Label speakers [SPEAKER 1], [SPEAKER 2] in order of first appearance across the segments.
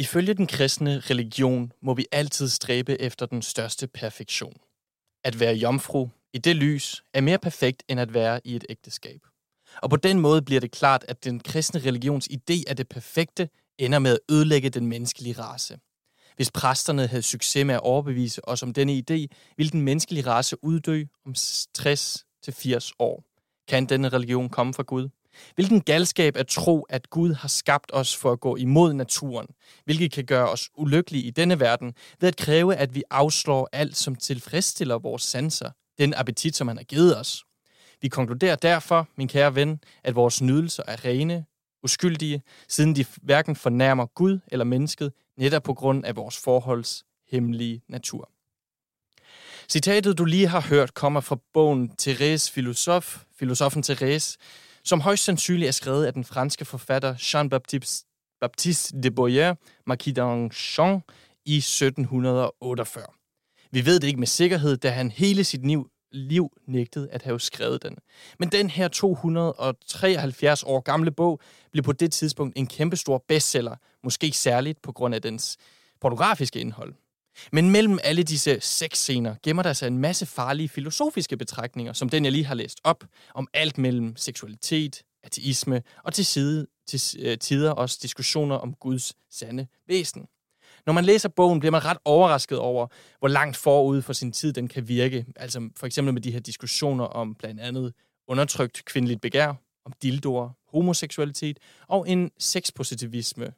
[SPEAKER 1] Ifølge den kristne religion må vi altid stræbe efter den største perfektion. At være jomfru i det lys er mere perfekt end at være i et ægteskab. Og på den måde bliver det klart, at den kristne religions idé af det perfekte ender med at ødelægge den menneskelige race. Hvis præsterne havde succes med at overbevise os om denne idé, ville den menneskelige race uddø om 60-80 år. Kan denne religion komme fra Gud? Hvilken galskab at tro, at Gud har skabt os for at gå imod naturen, hvilket kan gøre os ulykkelige i denne verden, ved at kræve, at vi afslår alt, som tilfredsstiller vores sanser, den appetit, som han har givet os. Vi konkluderer derfor, min kære ven, at vores nydelser er rene, uskyldige, siden de hverken fornærmer Gud eller mennesket, netop på grund af vores forholds hemmelige natur. Citatet, du lige har hørt, kommer fra bogen Therese Filosof, filosofen Therese, som højst sandsynligt er skrevet af den franske forfatter Jean-Baptiste Baptiste de Boyer, Marquis d'Anchamp, i 1748. Vi ved det ikke med sikkerhed, da han hele sit liv, liv nægtede at have skrevet den. Men den her 273 år gamle bog blev på det tidspunkt en kæmpestor bestseller, måske særligt på grund af dens pornografiske indhold. Men mellem alle disse seks scener gemmer der sig en masse farlige filosofiske betragtninger, som den jeg lige har læst op, om alt mellem seksualitet, ateisme og til, side, til øh, tider også diskussioner om Guds sande væsen. Når man læser bogen, bliver man ret overrasket over, hvor langt forud for sin tid den kan virke. Altså for eksempel med de her diskussioner om blandt andet undertrykt kvindeligt begær, om dildoer, homoseksualitet og en sexpositivisme.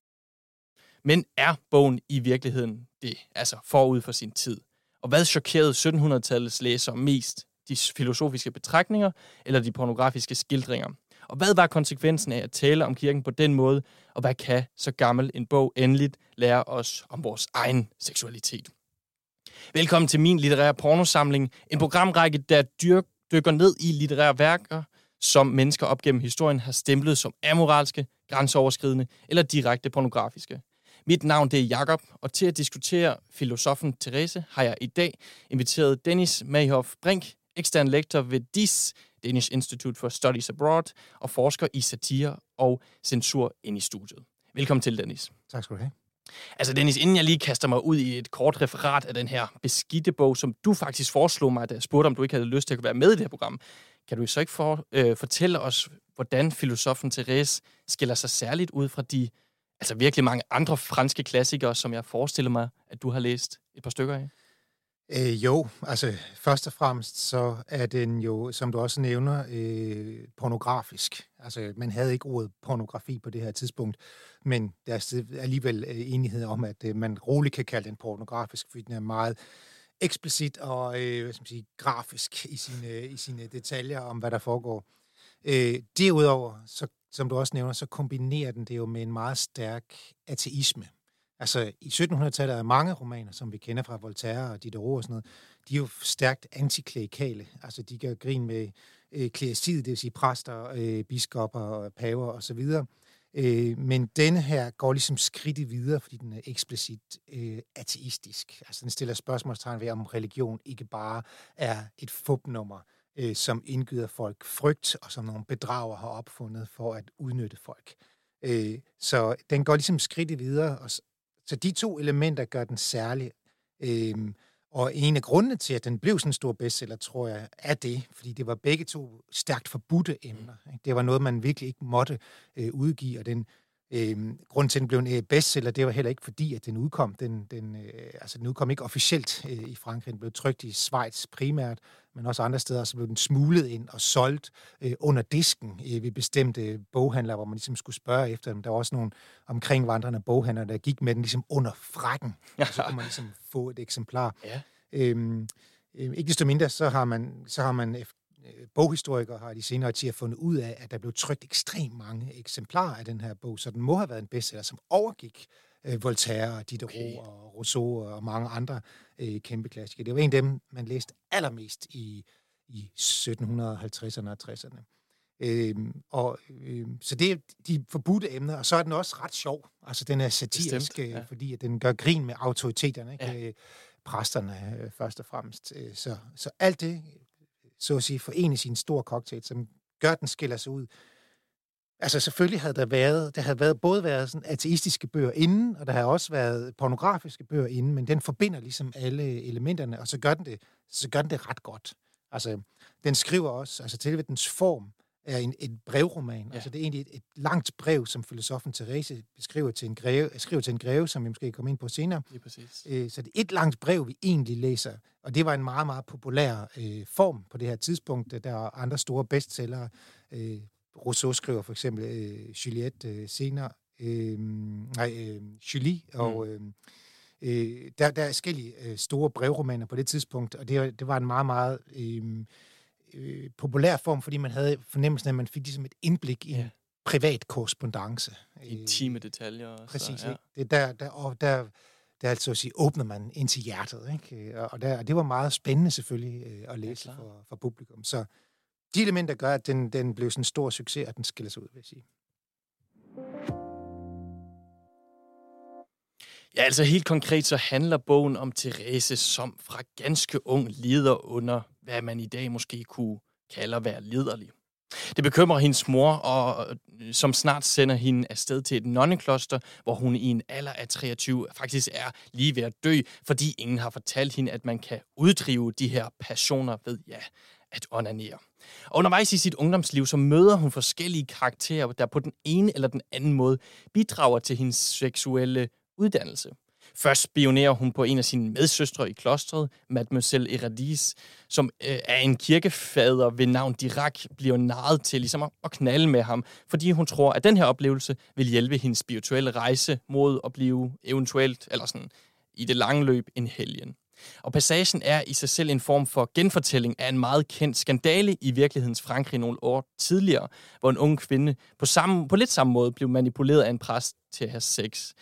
[SPEAKER 1] Men er bogen i virkeligheden det, altså forud for sin tid? Og hvad chokerede 1700-tallets læsere mest? De filosofiske betragtninger eller de pornografiske skildringer? Og hvad var konsekvensen af at tale om kirken på den måde, og hvad kan så gammel en bog endeligt lære os om vores egen seksualitet? Velkommen til min litterære pornosamling, en programrække, der dyr, dykker ned i litterære værker, som mennesker op gennem historien har stemplet som amoralske, grænseoverskridende eller direkte pornografiske. Mit navn det er Jakob, og til at diskutere filosofen Therese har jeg i dag inviteret Dennis Mayhoff Brink, ekstern lektor ved DIS, Danish Institute for Studies Abroad, og forsker i satire og censur ind i studiet. Velkommen til, Dennis.
[SPEAKER 2] Tak skal du have.
[SPEAKER 1] Altså Dennis, inden jeg lige kaster mig ud i et kort referat af den her beskidte bog, som du faktisk foreslog mig, da jeg spurgte, om du ikke havde lyst til at være med i det her program, kan du så ikke for, øh, fortælle os, hvordan filosofen Therese skiller sig særligt ud fra de altså virkelig mange andre franske klassikere, som jeg forestiller mig, at du har læst et par stykker af?
[SPEAKER 2] Øh, jo, altså først og fremmest så er den jo, som du også nævner, øh, pornografisk. Altså man havde ikke ordet pornografi på det her tidspunkt, men der er alligevel øh, enighed om, at øh, man roligt kan kalde den pornografisk, fordi den er meget eksplicit og øh, hvad skal man sige, grafisk i sine, i sine detaljer om, hvad der foregår. Øh, derudover, så, som du også nævner, så kombinerer den det jo med en meget stærk ateisme. Altså, i 1700-tallet er mange romaner, som vi kender fra Voltaire og Diderot og sådan noget, de er jo stærkt antiklerikale. Altså, de gør grin med øh, klæsiet, det vil sige præster, øh, biskopper, paver osv. Øh, men denne her går ligesom skridtet videre, fordi den er eksplicit øh, ateistisk. Altså, den stiller spørgsmålstegn ved, om religion ikke bare er et fupnummer, øh, som indgyder folk frygt, og som nogle bedrager har opfundet for at udnytte folk. Øh, så den går ligesom skridtet videre, og, så de to elementer gør den særlig. Øhm, og en af grundene til, at den blev sådan en stor bestseller, tror jeg, er det, fordi det var begge to stærkt forbudte emner. Ikke? Det var noget, man virkelig ikke måtte øh, udgive, og den øh, grund til, at den blev en øh, bestseller, det var heller ikke fordi, at den udkom. Den, den, øh, altså, den udkom ikke officielt øh, i Frankrig. Den blev trygt i Schweiz primært, men også andre steder, så blev den smuglet ind og solgt øh, under disken øh, ved bestemte boghandlere, hvor man ligesom skulle spørge efter dem. Der var også nogle omkringvandrende boghandlere, der gik med den ligesom under frakken, og så kunne man ligesom få et eksemplar. Ja. Øhm, øh, ikke desto mindre, så har man, så har man efter boghistorikere har de senere årtier fundet ud af, at der blev trykt ekstremt mange eksemplarer af den her bog, så den må have været en bestseller, som overgik øh, Voltaire, Diderot okay. og Rousseau og mange andre øh, kæmpe klassikere. Det var en af dem, man læste allermest i, i 1750'erne og 60'erne. Øhm, og, øhm, så det er de forbudte emner, og så er den også ret sjov. Altså, den er satirisk, Bestemt, ja. Øh, fordi at den gør grin med autoriteterne, ikke? Ja. Øh, præsterne øh, først og fremmest. Øh, så, så alt det, så at sige, forenes i en stor cocktail, som gør, at den skiller sig ud. Altså selvfølgelig havde der været, der havde været, både været sådan ateistiske bøger inden, og der har også været pornografiske bøger inden, men den forbinder ligesom alle elementerne, og så gør den det, så gør den det ret godt. Altså, den skriver også, altså til dens form er en, en brevroman. Ja. Altså det er egentlig et, et langt brev, som filosofen Therese beskriver til en greve, skriver til en greve, som vi måske kommer ind på senere.
[SPEAKER 1] Er præcis.
[SPEAKER 2] Øh, så det er et langt brev, vi egentlig læser, og det var en meget, meget populær øh, form på det her tidspunkt. Der er andre store bestsellere. Øh, Rousseau skriver for eksempel øh, Juliette øh, senere, øh, nej, øh, Julie, og mm. øh, øh, der, der er forskellige øh, store brevromaner på det tidspunkt, og det, det var en meget, meget øh, øh, populær form, fordi man havde fornemmelsen af, at man fik ligesom et indblik i ja. privat korrespondence.
[SPEAKER 1] Intime detaljer. Også,
[SPEAKER 2] Præcis, ja. ikke? Det der, der, og der, der altså at sige, åbner man ind til hjertet. Ikke? Og, der, og det var meget spændende selvfølgelig øh, at læse ja, for, for publikum. Så de elementer gør, at den, den blev sådan en stor succes, at den skiller sig ud, vil jeg sige.
[SPEAKER 1] Ja, altså helt konkret så handler bogen om Therese, som fra ganske ung lider under, hvad man i dag måske kunne kalde at være lederlig. Det bekymrer hendes mor, og øh, som snart sender hende afsted til et nonnekloster, hvor hun i en alder af 23 faktisk er lige ved at dø, fordi ingen har fortalt hende, at man kan uddrive de her passioner ved, ja, at onanere. Og undervejs i sit ungdomsliv, så møder hun forskellige karakterer, der på den ene eller den anden måde bidrager til hendes seksuelle uddannelse. Først spionerer hun på en af sine medsøstre i klostret, Mademoiselle Eradis, som øh, er en kirkefader ved navn Dirac, bliver narret til ligesom at knalde med ham, fordi hun tror, at den her oplevelse vil hjælpe hendes spirituelle rejse mod at blive eventuelt, eller sådan i det lange løb, en helgen. Og passagen er i sig selv en form for genfortælling af en meget kendt skandale i virkelighedens Frankrig nogle år tidligere, hvor en ung kvinde på, samme, på lidt samme måde blev manipuleret af en præst til at have sex.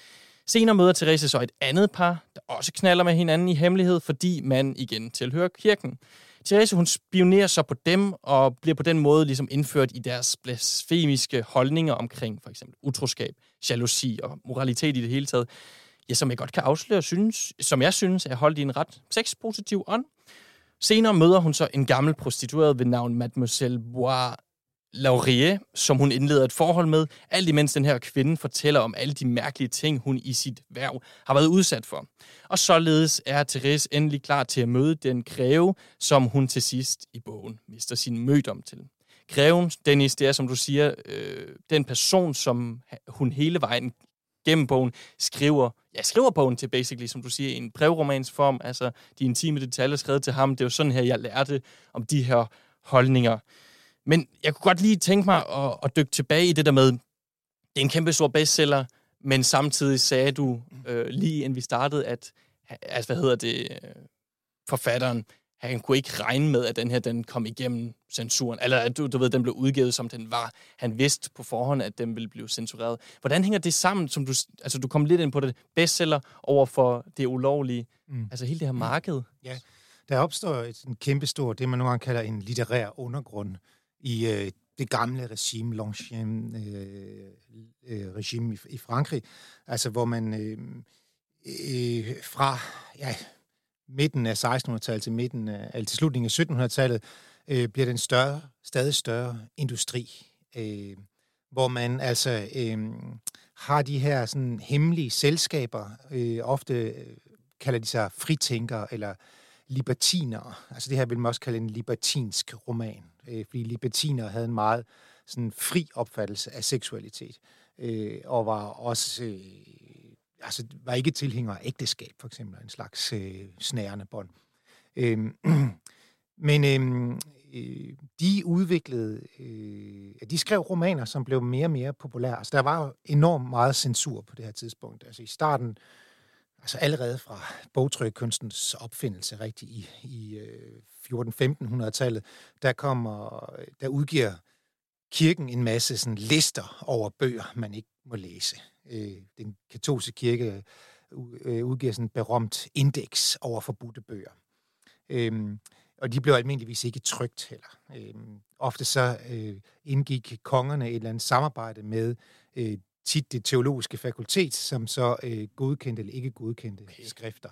[SPEAKER 1] Senere møder Therese så et andet par, der også knaller med hinanden i hemmelighed, fordi man igen tilhører kirken. Therese, hun spionerer så på dem, og bliver på den måde ligesom indført i deres blasfemiske holdninger omkring for eksempel utroskab, jalousi og moralitet i det hele taget ja, som jeg godt kan afsløre, synes, som jeg synes er holdt i en ret sexpositiv ånd. Senere møder hun så en gammel prostitueret ved navn Mademoiselle Bois Laurier, som hun indleder et forhold med, alt imens den her kvinde fortæller om alle de mærkelige ting, hun i sit værv har været udsat for. Og således er Therese endelig klar til at møde den greve, som hun til sidst i bogen mister sin mødom til. Greven, Dennis, det er, som du siger, øh, den person, som hun hele vejen gennem bogen skriver, ja, skriver bogen til basically, som du siger, en brevromansform, form, altså de intime detaljer skrevet til ham. Det er jo sådan her, jeg lærte om de her holdninger. Men jeg kunne godt lige tænke mig at, at dykke tilbage i det der med, det er en kæmpe stor bestseller, men samtidig sagde du øh, lige inden vi startede, at altså, hvad hedder det, forfatteren, han kunne ikke regne med, at den her den kom igennem censuren, eller at du, du ved, den blev udgivet, som den var. Han vidste på forhånd, at den ville blive censureret. Hvordan hænger det sammen, som du, altså du kom lidt ind på det, bestseller over for det ulovlige, mm. altså hele det her marked?
[SPEAKER 2] Ja, der opstår et en kæmpe stor, det man nogle gange kalder en litterær undergrund i øh, det gamle regime, Longchamp øh, øh, regime i, i Frankrig, altså hvor man øh, øh, fra, ja, midten af 1600-tallet til midten af, altså til slutningen af 1700-tallet, øh, bliver den større, stadig større industri, øh, hvor man altså øh, har de her sådan hemmelige selskaber, øh, ofte øh, kalder de sig fritænkere eller libertinere. Altså det her vil man også kalde en libertinsk roman, øh, fordi libertiner havde en meget sådan fri opfattelse af seksualitet, øh, og var også øh, altså, var ikke tilhænger af ægteskab, for eksempel, en slags øh, snærende bånd. Øhm, men øhm, øh, de udviklede, øh, de skrev romaner, som blev mere og mere populære. Altså, der var enormt meget censur på det her tidspunkt. Altså i starten, altså allerede fra bogtrykkunstens opfindelse rigtig i, i øh, 14-1500-tallet, der kommer, der udgiver kirken en masse sådan, lister over bøger, man ikke må læse øh, den katolske kirke øh, udgiver sådan et berømt indeks over forbudte bøger. Øhm, og de blev almindeligvis ikke trygt heller. Øhm, ofte så øh, indgik kongerne et eller andet samarbejde med øh, tit det teologiske fakultet, som så øh, godkendte eller ikke godkendte okay. skrifter.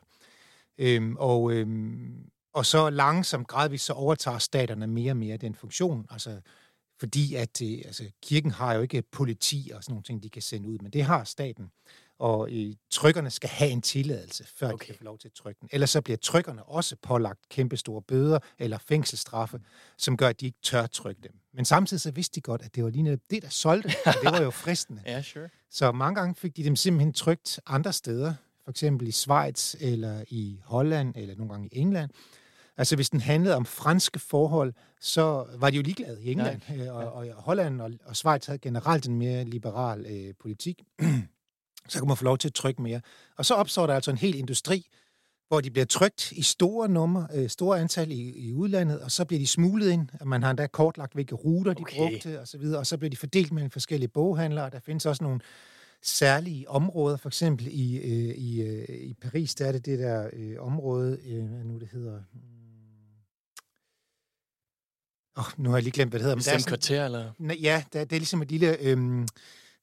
[SPEAKER 2] Øhm, og, øhm, og så langsomt, gradvist, så overtager staterne mere og mere den funktion. Altså fordi at øh, altså, kirken har jo ikke politi og sådan nogle ting, de kan sende ud, men det har staten. Og øh, trykkerne skal have en tilladelse, før okay. de kan få lov til at trykke den. Ellers så bliver trykkerne også pålagt kæmpe store bøder eller fængselsstraffe, som gør, at de ikke tør trykke dem. Men samtidig så vidste de godt, at det var lige det, der solgte, og det var jo fristende.
[SPEAKER 1] ja, sure.
[SPEAKER 2] Så mange gange fik de dem simpelthen trygt andre steder, for eksempel i Schweiz eller i Holland eller nogle gange i England. Altså hvis den handlede om franske forhold, så var de jo ligeglade i England. Ja. Øh, og, og Holland og, og Schweiz havde generelt en mere liberal øh, politik. så kan man få lov til at trykke mere. Og så opstår der altså en hel industri, hvor de bliver trykt i store numre, øh, store antal i, i udlandet, og så bliver de smuglet ind. Man har endda kortlagt, hvilke ruter de okay. brugte, og så videre, og så bliver de fordelt mellem forskellige boghandlere. Der findes også nogle særlige områder, for eksempel i, øh, i, øh, i Paris, der er det det der øh, område, øh, hvad nu det hedder... Oh, nu har jeg lige glemt, hvad det hedder.
[SPEAKER 1] Men det er kvarter, eller?
[SPEAKER 2] Ja, det er, det er ligesom et lille... Øh,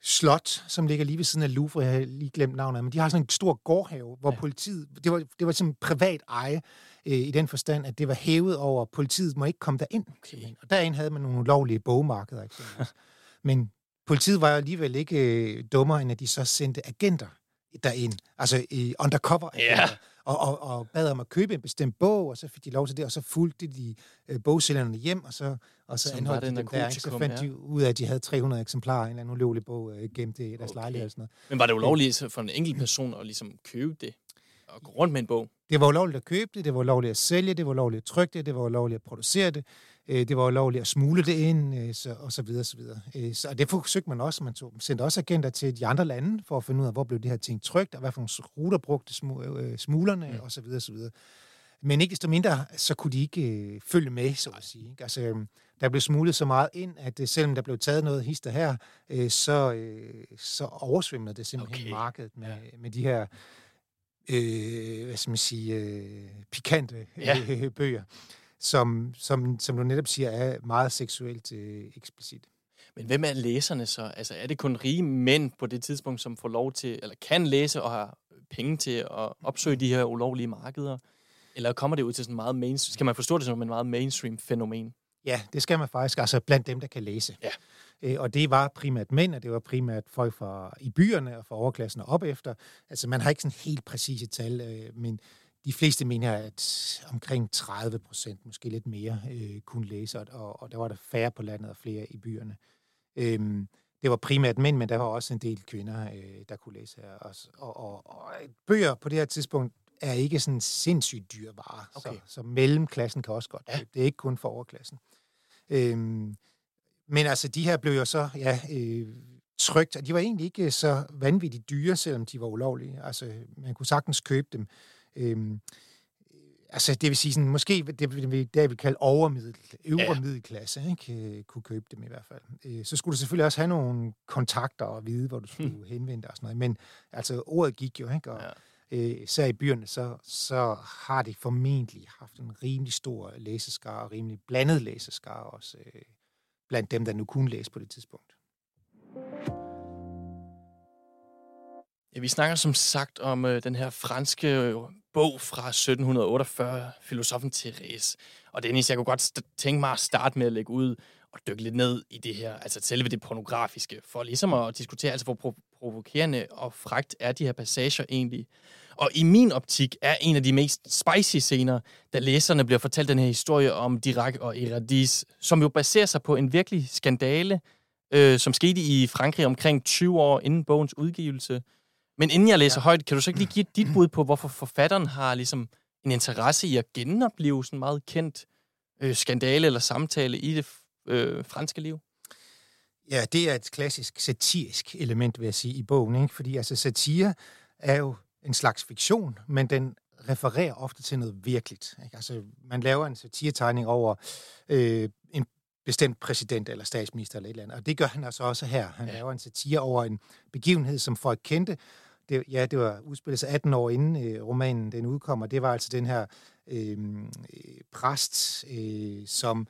[SPEAKER 2] slot, som ligger lige ved siden af Louvre, jeg har lige glemt navnet, men de har sådan en stor gårdhave, hvor ja. politiet, det var, det var sådan privat eje, øh, i den forstand, at det var hævet over, politiet må ikke komme derind. Okay. Og derind havde man nogle ulovlige bogmarkeder, eksempelvis. men politiet var jo alligevel ikke øh, dummere, end at de så sendte agenter derind, altså i undercover agenter. Ja og, og, og bad om at købe en bestemt bog, og så fik de lov til det, og så fulgte de øh, bogsælgerne hjem, og så, og så anholdt de dem der, så fandt ja. de ud af, at de havde 300 eksemplarer af en eller anden ulovlig bog øh, gemt i deres okay. lejlighed og sådan noget.
[SPEAKER 1] Men var det ulovligt for en enkelt person at ligesom købe det? Og gå rundt med en bog?
[SPEAKER 2] Det var ulovligt at købe det, det var ulovligt at sælge det, det var ulovligt at trykke det, det var ulovligt at producere det, øh, det var ulovligt at smule det ind, øh, så, og så videre, så videre. Øh, så det forsøgte man også. Man tog, sendte også agenter til de andre lande, for at finde ud af, hvor blev de her ting trygt, og hvad for nogle ruter brugte smulerne, mm. og så videre, så videre. Men ikke desto mindre, så kunne de ikke følge med, så at sige. Ikke? Altså, der blev smuglet så meget ind, at selvom der blev taget noget hister her, så, så oversvømmede det simpelthen okay. markedet med, ja. med de her øh, hvad skal man sige, øh, pikante ja. øh, bøger som, som, som du netop siger, er meget seksuelt øh, eksplicit.
[SPEAKER 1] Men hvem er læserne så? Altså, er det kun rige mænd på det tidspunkt, som får lov til, eller kan læse og har penge til at opsøge de her ulovlige markeder? Eller kommer det ud til sådan meget mainstream? Skal man forstå det som en meget mainstream fænomen?
[SPEAKER 2] Ja, det skal man faktisk. Altså blandt dem, der kan læse. Ja. Øh, og det var primært mænd, og det var primært folk fra i byerne og fra overklassen og op efter. Altså man har ikke sådan helt præcise tal, øh, men de fleste mener, at omkring 30 procent, måske lidt mere, øh, kunne læse, og, og der var der færre på landet og flere i byerne. Øhm, det var primært mænd, men der var også en del kvinder, øh, der kunne læse her. Og, og, og, og bøger på det her tidspunkt er ikke sådan sindssygt dyr vare, okay. så, så mellemklassen kan også godt ja. Det er ikke kun for overklassen. Øhm, men altså, de her blev jo så ja, øh, trygt, og de var egentlig ikke så vanvittigt dyre, selvom de var ulovlige. Altså, man kunne sagtens købe dem Øhm, altså, det vil sige, sådan, måske det, vi, det vil kalde overmiddel, øvre middelklasse, ikke? Øh, kunne købe dem i hvert fald. Øh, så skulle du selvfølgelig også have nogle kontakter og vide, hvor du skulle hmm. henvende dig og sådan noget. Men altså, ordet gik jo, ikke? Og, ja øh, især i byerne, så, så har de formentlig haft en rimelig stor læseskare, og rimelig blandet læseskare også, øh, blandt dem, der nu kunne læse på det tidspunkt.
[SPEAKER 1] Ja, vi snakker som sagt om øh, den her franske øh, bog fra 1748, filosofen Therese. Og Dennis, jeg kunne godt tænke mig at starte med at lægge ud og dykke lidt ned i det her, altså selve det pornografiske, for ligesom at diskutere, altså hvor pro- provokerende og fragt er de her passager egentlig. Og i min optik er en af de mest spicy scener, da læserne bliver fortalt den her historie om Dirac og Eradis, som jo baserer sig på en virkelig skandale, øh, som skete i Frankrig omkring 20 år inden bogens udgivelse, men inden jeg læser ja. højt, kan du så ikke lige give dit bud på, hvorfor forfatteren har ligesom en interesse i at genopleve sådan meget kendt øh, skandale eller samtale i det øh, franske liv?
[SPEAKER 2] Ja, det er et klassisk satirisk element, vil jeg sige, i bogen. Ikke? Fordi altså, satire er jo en slags fiktion, men den refererer ofte til noget virkeligt. Ikke? Altså, man laver en satiretegning over øh, en bestemt præsident eller statsminister eller et eller andet, og det gør han altså også her. Han ja. laver en satire over en begivenhed, som folk kendte, det, ja, det var udspillet sig 18 år inden øh, romanen den udkommer. Det var altså den her øh, præst, øh, som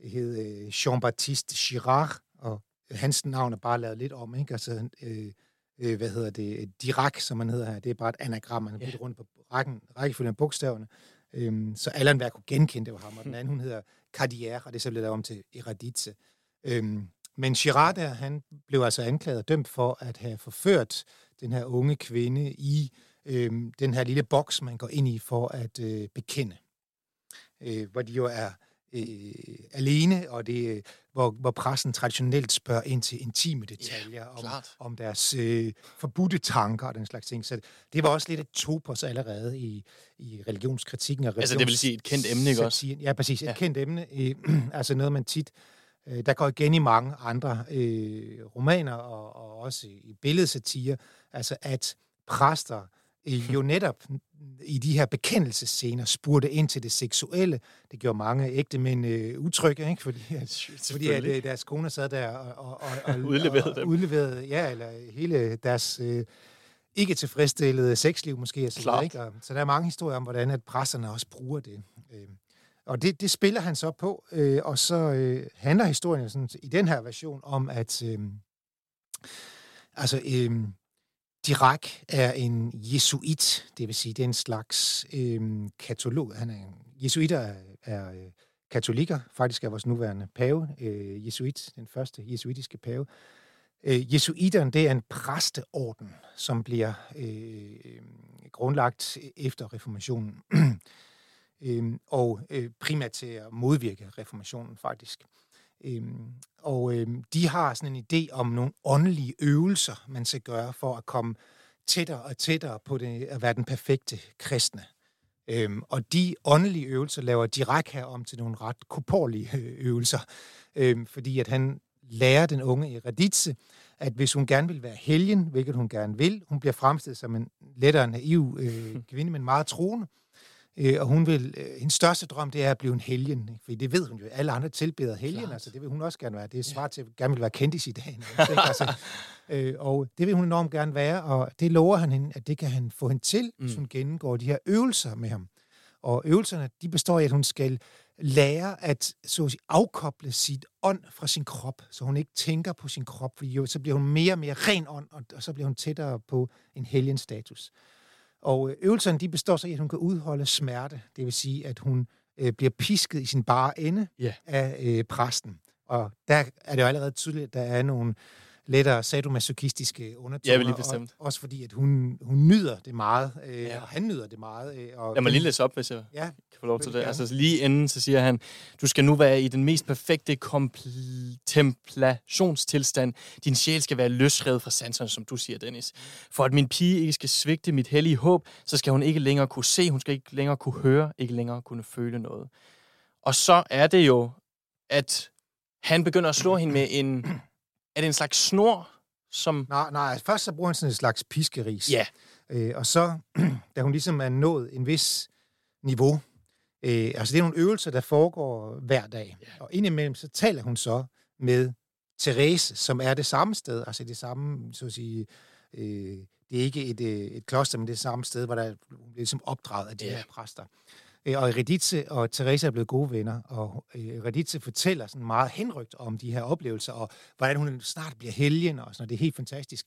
[SPEAKER 2] hed øh, Jean-Baptiste Girard, og hans navn er bare lavet lidt om, ikke? Altså, øh, øh, hvad hedder det, Dirac, som man hedder her, det er bare et anagram, man har yeah. rundt på rækken, rækkefølgen af bogstaverne. Øhm, så alle enhver kunne genkende, det var ham, og den anden, hun hedder Cardier, og det er så blevet lavet om til Eraditze. Øhm, men Girard der, han blev altså anklaget og dømt for at have forført den her unge kvinde i øhm, den her lille boks, man går ind i for at øh, bekende. Øh, hvor de jo er øh, alene, og det hvor, hvor pressen traditionelt spørger ind til intime detaljer
[SPEAKER 1] ja,
[SPEAKER 2] om, om deres øh, forbudte tanker og den slags ting. Så det var også lidt et topos allerede i, i religionskritikken. Og religions-
[SPEAKER 1] altså det vil sige et kendt emne, ikke også?
[SPEAKER 2] Ja, præcis. Et ja. kendt emne. Øh, altså noget, man tit øh, der går igen i mange andre øh, romaner og, og også i billedsatire, altså at præster øh, jo netop i de her bekendelsescener spurgte ind til det seksuelle. Det gjorde mange ægte mænd øh, utrygge, ikke? fordi, at, fordi at, øh, deres koner sad der og, og, og, og
[SPEAKER 1] udleverede
[SPEAKER 2] og, dem. Udleverede, ja, eller hele deres øh, ikke tilfredsstillede sexliv måske. Altså,
[SPEAKER 1] Klart.
[SPEAKER 2] ikke? Og, så der er mange historier om, hvordan at præsterne også bruger det. Øh. Og det, det spiller han så på, øh, og så øh, handler historien sådan, i den her version om, at øh, altså, øh, Dirac er en jesuit, det vil sige, det er en slags øh, katolog. Han er en, jesuiter er, er øh, katolikker, faktisk er vores nuværende pave, øh, jesuit, den første jesuitiske pave. Øh, jesuiteren, det er en præsteorden, som bliver øh, grundlagt efter reformationen. øh, og øh, primært til at modvirke reformationen, faktisk. Øhm, og øhm, de har sådan en idé om nogle åndelige øvelser, man skal gøre for at komme tættere og tættere på det, at være den perfekte kristne. Øhm, og de åndelige øvelser laver direkte her om til nogle ret korporlige øh, øvelser, øhm, fordi at han lærer den unge Eraditse, at hvis hun gerne vil være helgen, hvilket hun gerne vil, hun bliver fremstillet som en lettere naiv øh, kvinde, men meget troende, Øh, og hun vil, øh, hendes største drøm, det er at blive en helgen. For det ved hun jo. Alle andre tilbeder helgen, Klart. altså det vil hun også gerne være. Det er svar til, at gerne vil være kendt i dag. altså, øh, og det vil hun enormt gerne være, og det lover han hende, at det kan han få hende til, mm. hvis hun gennemgår de her øvelser med ham. Og øvelserne, de består i, at hun skal lære at så at sige, afkoble sit ånd fra sin krop, så hun ikke tænker på sin krop, fordi jo, så bliver hun mere og mere ren ånd, og, og så bliver hun tættere på en helgenstatus. status. Og øh, øvelserne de består så i, at hun kan udholde smerte. Det vil sige, at hun øh, bliver pisket i sin bare ende yeah. af øh, præsten. Og der er det jo allerede tydeligt, at der er nogle lettere sadomasochistiske undertoner.
[SPEAKER 1] Ja, lige bestemt.
[SPEAKER 2] Og, også fordi, at hun, hun nyder det meget, øh, ja. og han nyder det meget. Øh, og
[SPEAKER 1] Lad mig lige læse op, hvis jeg ja, kan få lov til det. Altså lige inden, så siger han, du skal nu være i den mest perfekte kontemplationstilstand. Din sjæl skal være løsrevet fra sanserne, som du siger, Dennis. For at min pige ikke skal svigte mit hellige håb, så skal hun ikke længere kunne se, hun skal ikke længere kunne høre, ikke længere kunne føle noget. Og så er det jo, at han begynder at slå hende med en er det en slags snor, som...
[SPEAKER 2] Nej, nej. Først så bruger han sådan en slags piskeris.
[SPEAKER 1] Ja.
[SPEAKER 2] Øh, og så, da hun ligesom er nået en vis niveau, øh, altså det er nogle øvelser, der foregår hver dag. Ja. Og indimellem, så taler hun så med Therese, som er det samme sted, altså det samme, så at sige, øh, det er ikke et, øh, et kloster, men det er det samme sted, hvor der hun bliver ligesom opdraget af de ja. her præster. Øh, og Reditze og Teresa er blevet gode venner, og øh, Reditze fortæller sådan meget henrygt om de her oplevelser, og hvordan hun snart bliver helgen, og sådan, og det er helt fantastisk.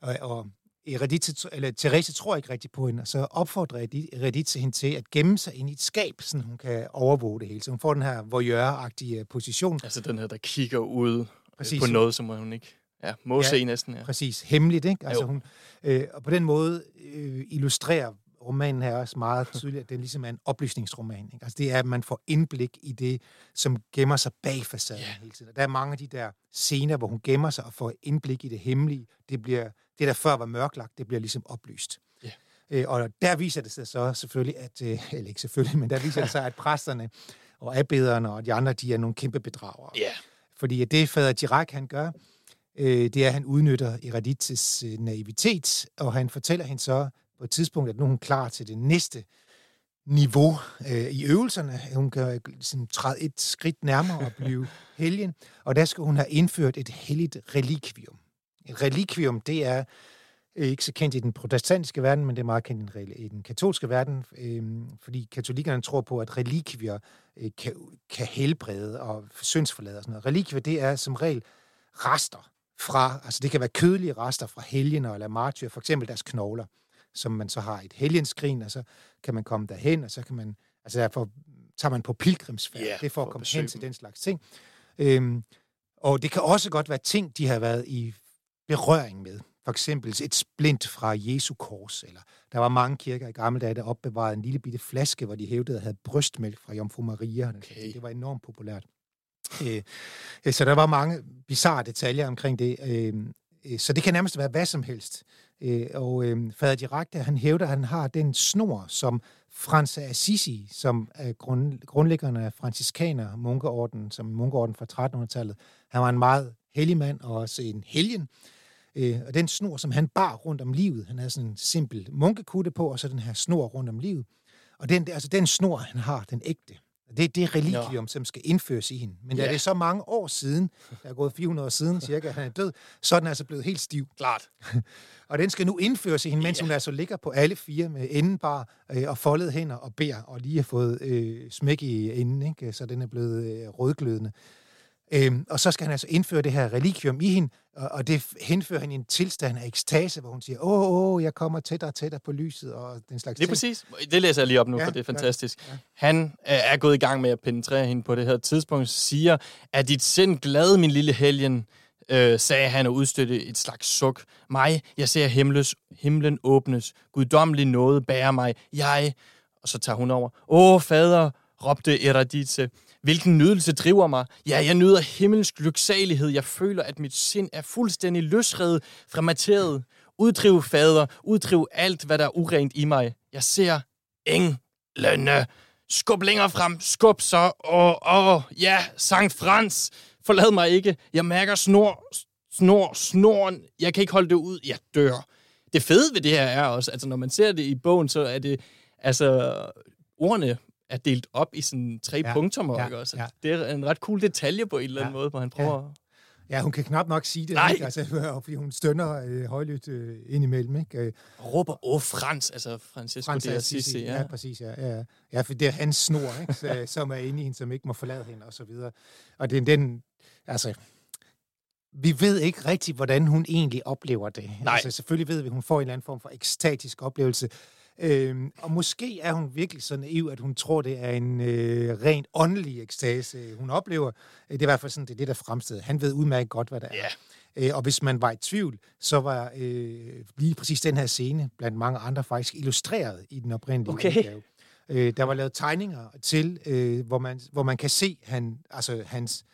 [SPEAKER 2] Og, og Reditze, eller Teresa tror ikke rigtig på hende, og så opfordrer Reditze hende til at gemme sig ind i et skab, så hun kan overvåge det hele. Så hun får den her voyeur-agtige position.
[SPEAKER 1] Altså den her, der kigger ud præcis. på noget, som hun ikke ja, må ja, se næsten. Ja.
[SPEAKER 2] Præcis, hemmeligt. Ikke? Altså, hun, øh, og på den måde øh, illustrerer romanen er også meget tydeligt, at det ligesom er en oplysningsroman. Ikke? Altså det er, at man får indblik i det, som gemmer sig bag facaden yeah. hele tiden. Der er mange af de der scener, hvor hun gemmer sig og får indblik i det hemmelige. Det, bliver, det der før var mørklagt, det bliver ligesom oplyst. Yeah. Øh, og der viser det sig så selvfølgelig, at, øh, eller ikke selvfølgelig, men der viser det sig, at præsterne og abbederne og de andre, de er nogle kæmpe bedragere.
[SPEAKER 1] Yeah.
[SPEAKER 2] Fordi det fader Dirac, han gør, øh, det er, at han udnytter Eradites øh, naivitet, og han fortæller hende så, på et tidspunkt, at nu er hun klar til det næste niveau øh, i øvelserne. Hun kan ligesom, træde et skridt nærmere og blive helgen, og der skal hun have indført et helligt relikvium. Et relikvium, det er øh, ikke så kendt i den protestantiske verden, men det er meget kendt i den katolske verden, øh, fordi katolikkerne tror på, at relikvier øh, kan, kan helbrede og syndsforlade og sådan noget. Relikvier, det er som regel rester fra, altså det kan være kødelige rester fra helgener eller martyr, for eksempel deres knogler som man så har et helgenskrin, og så kan man komme derhen, og så kan man, altså derfor tager man på pilgrimsfærd, yeah, det er for, at komme hen til den slags ting. Øhm, Og det kan også godt være ting, de har været i berøring med. For eksempel et splint fra Jesu kors, eller der var mange kirker i gamle dage, der opbevarede en lille bitte flaske, hvor de hævdede at have brystmælk fra Jomfru Maria. Okay. Det var enormt populært. Øh, så der var mange bizarre detaljer omkring det. Øh, øh, Øh, så det kan nærmest være hvad som helst. Øh, og øh, fader Direkte, han hævder, at han har den snor, som Frans Assisi, som er grundlæggerne af franciskaner, munkeorden, som munkeorden fra 1300-tallet. Han var en meget hellig mand og også en helgen. og den snor, som han bar rundt om livet, han havde sådan en simpel munkekutte på, og så den her snor rundt om livet. Og den, altså den snor, han har, den ægte, det er det religium, ja. som skal indføres i hende. Men ja. da det er så mange år siden, der er gået 400 år siden cirka, han er død, så er den altså blevet helt stiv.
[SPEAKER 1] Klart.
[SPEAKER 2] og den skal nu indføres i hende, mens ja. hun altså ligger på alle fire med endenbar øh, og foldet hænder og beder, og lige har fået øh, smæk i enden, ikke? så den er blevet øh, rødglødende. Øhm, og så skal han altså indføre det her religium i hende, og, og det henfører hende i en tilstand af ekstase, hvor hun siger, åh, åh, jeg kommer tættere og tættere på lyset, og den slags
[SPEAKER 1] Det er præcis. Det læser jeg lige op nu, ja, for det er fantastisk. Ja, ja. Han øh, er gået i gang med at penetrere hende på det her tidspunkt, siger, at dit sind glad, min lille helgen, øh, sagde han og udstøtte et slags suk. Mig, jeg ser himles, himlen åbnes. Guddommelig noget bærer mig. Jeg... Og så tager hun over. Åh, fader, råbte Eradice. Hvilken nydelse driver mig? Ja, jeg nyder himmelsk lyksalighed. Jeg føler, at mit sind er fuldstændig løsredet fra materiet. Uddriv, fader. Uddriv alt, hvad der er urent i mig. Jeg ser englene. Skub længere frem. Skub så. Åh, åh, ja, Sankt Frans. Forlad mig ikke. Jeg mærker snor, snor, snoren. Jeg kan ikke holde det ud. Jeg dør. Det fede ved det her er også, altså når man ser det i bogen, så er det, altså, ordene er delt op i sådan tre ja, punkter, ja, ikke også? Ja. Det er en ret cool detalje på en eller anden ja, måde, hvor han prøver... Ja.
[SPEAKER 2] Ja, hun kan knap nok sige det, Nej. Ikke? Altså, fordi hun stønner øh, højlydt øh, indimellem. Ikke? Øh,
[SPEAKER 1] råber, åh, Frans, altså Francesco Frans de Assisi.
[SPEAKER 2] Ja. ja, præcis, ja, ja. Ja, for det er hans snor, ikke? Så, som er inde i hende, som ikke må forlade hende, og så videre. Og det er den, altså, vi ved ikke rigtigt, hvordan hun egentlig oplever det.
[SPEAKER 1] Nej.
[SPEAKER 2] Altså, selvfølgelig ved vi, at hun får en eller anden form for ekstatisk oplevelse, Øhm, og måske er hun virkelig så naiv, at hun tror, det er en øh, rent åndelig ekstase, hun oplever. Det er i hvert fald sådan, det er det, der fremsteder. Han ved udmærket godt, hvad det er.
[SPEAKER 1] Yeah.
[SPEAKER 2] Øh, og hvis man var i tvivl, så var øh, lige præcis den her scene, blandt mange andre, faktisk illustreret i den oprindelige
[SPEAKER 1] okay.
[SPEAKER 2] udgave. Øh, der var lavet tegninger til, øh, hvor, man, hvor man kan se han, altså hans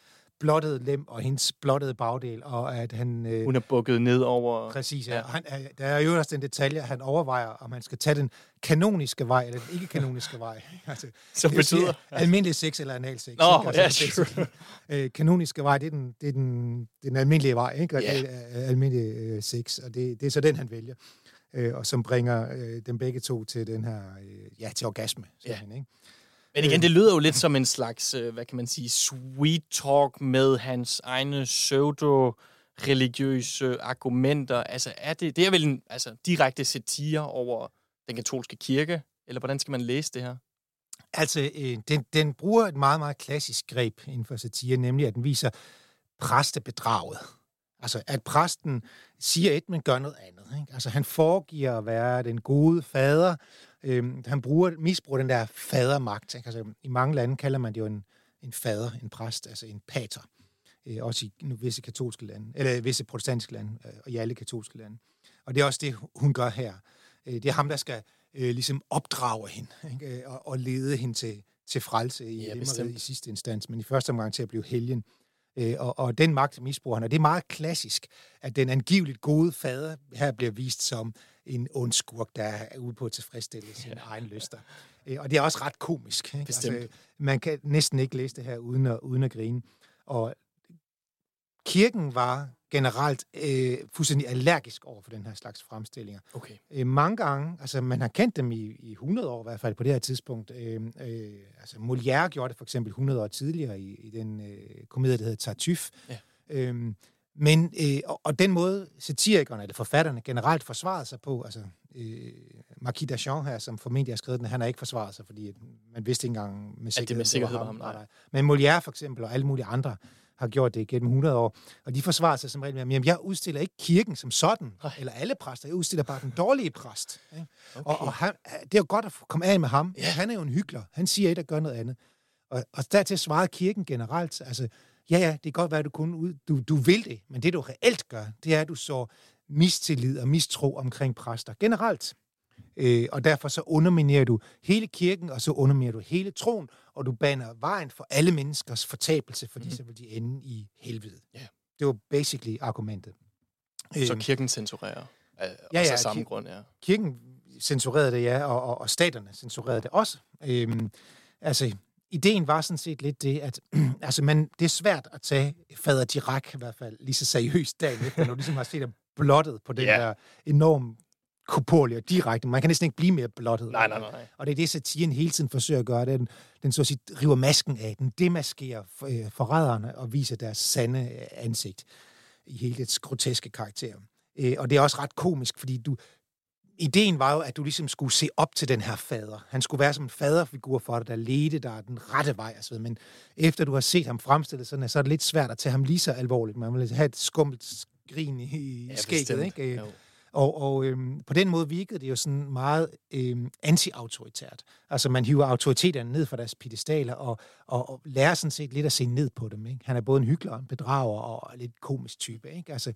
[SPEAKER 2] blottede lem og hendes blottede bagdel, og at han...
[SPEAKER 1] Øh, Hun er bukket ned over...
[SPEAKER 2] Præcis, ja. ja. Han, der er jo også den detalje, at han overvejer, om han skal tage den kanoniske vej, eller den ikke-kanoniske vej.
[SPEAKER 1] altså, så betyder... Siger,
[SPEAKER 2] almindelig sex eller anal sex.
[SPEAKER 1] Nå, ja, altså, sure.
[SPEAKER 2] øh, kanoniske vej, det er den, det er den, den almindelige vej, ikke? Og yeah. det er almindelig øh, sex, og det, det er så den, han vælger. Øh, og som bringer øh, dem begge to til den her, øh, ja, til orgasme. Ja. Han, ikke?
[SPEAKER 1] Men igen, det lyder jo lidt som en slags, øh, hvad kan man sige, sweet talk med hans egne pseudo-religiøse argumenter. Altså, er det, det er vel en altså, direkte satire over den katolske kirke? Eller hvordan skal man læse det her?
[SPEAKER 2] Altså, øh, den, den bruger et meget, meget klassisk greb inden for satire, nemlig at den viser præstebedraget. Altså, at præsten siger et, men gør noget andet. Ikke? Altså, han foregiver at være den gode fader. Øhm, han bruger, misbruger den der fadermagt. Ikke? Altså, I mange lande kalder man det jo en, en fader, en præst, altså en pater. Øh, også i visse katolske lande, eller visse protestantiske lande, øh, og i alle katolske lande. Og det er også det, hun gør her. Øh, det er ham, der skal øh, ligesom opdrage hende, ikke? Og, og lede hende til, til frelse i, ja, i sidste instans, men i første omgang til at blive helgen. Øh, og, og den magt misbruger han. Og det er meget klassisk, at den angiveligt gode fader her bliver vist som en ond skurk, der er ude på at tilfredsstille sine ja. egne lyster. Øh, og det er også ret komisk. Ikke? Altså, man kan næsten ikke læse det her uden at, uden at grine. Og kirken var generelt øh, fuldstændig allergisk over for den her slags fremstillinger.
[SPEAKER 1] Okay.
[SPEAKER 2] Øh, mange gange, altså man har kendt dem i, i 100 år i hvert fald på det her tidspunkt. Øh, øh, altså Molière gjorde det for eksempel 100 år tidligere i, i den øh, komedie, der hedder Tartuffe. Ja. Øh, men, øh, og, og den måde satirikerne, eller forfatterne generelt forsvarede sig på, altså øh, Marquis d'Argent her, som formentlig har skrevet den, han har ikke forsvaret sig, fordi man vidste ikke engang
[SPEAKER 1] med sikkerhed, at det med sikkerhed var ham.
[SPEAKER 2] Nej. Men Molière for eksempel, og alle mulige andre, har gjort det gennem 100 år. Og de forsvarer sig som regel med, at jeg udstiller ikke kirken som sådan, Ej. eller alle præster, jeg udstiller bare den dårlige præst. Ikke? Okay. Og, og han, det er jo godt at komme af med ham. Ja. Han er jo en hyggelig. Han siger et og gør noget andet. Og, og dertil svarede kirken generelt, altså Ja, ja, det kan godt være, at du, kun ud, du, du vil det, men det du reelt gør, det er, at du så mistillid og mistro omkring præster generelt. Øh, og derfor så underminerer du hele kirken, og så underminerer du hele troen, og du baner vejen for alle menneskers fortabelse, fordi mm. så vil de ende i helvede.
[SPEAKER 1] Ja.
[SPEAKER 2] Det var basically argumentet.
[SPEAKER 1] Så kirken censurerer? Ja, ja, samme grund, ja.
[SPEAKER 2] Kirken censurerede det, ja, og, og, og staterne censurerede det også. Øhm, altså, ideen var sådan set lidt det, at altså, man, det er svært at tage fader Dirac i hvert fald lige så seriøst dagen efter, når du ligesom har set ham blottet på den yeah. der enorm korporlige og direkte. Man kan næsten ikke blive mere blottet.
[SPEAKER 1] Nej, nej, nej.
[SPEAKER 2] Og det er det, satiren hele tiden forsøger at gøre. Den, den så at sige, river masken af, den demaskerer øh, forræderne og viser deres sande øh, ansigt i hele dets groteske karakter. Øh, og det er også ret komisk, fordi du, ideen var jo, at du ligesom skulle se op til den her fader. Han skulle være som en faderfigur for dig, der ledte dig den rette vej. Altså, men efter du har set ham fremstillet sådan, så er det lidt svært at tage ham lige så alvorligt. Man vil have et skummelt skrin i ja, skægget, ikke? Jo. Og, og øhm, på den måde virkede det jo sådan meget øhm, anti-autoritært. Altså man hiver autoriteterne ned fra deres pedestaler og, og, og lærer sådan set lidt at se ned på dem. Ikke? Han er både en hyggelig en bedrager og lidt komisk type. Ikke? Altså,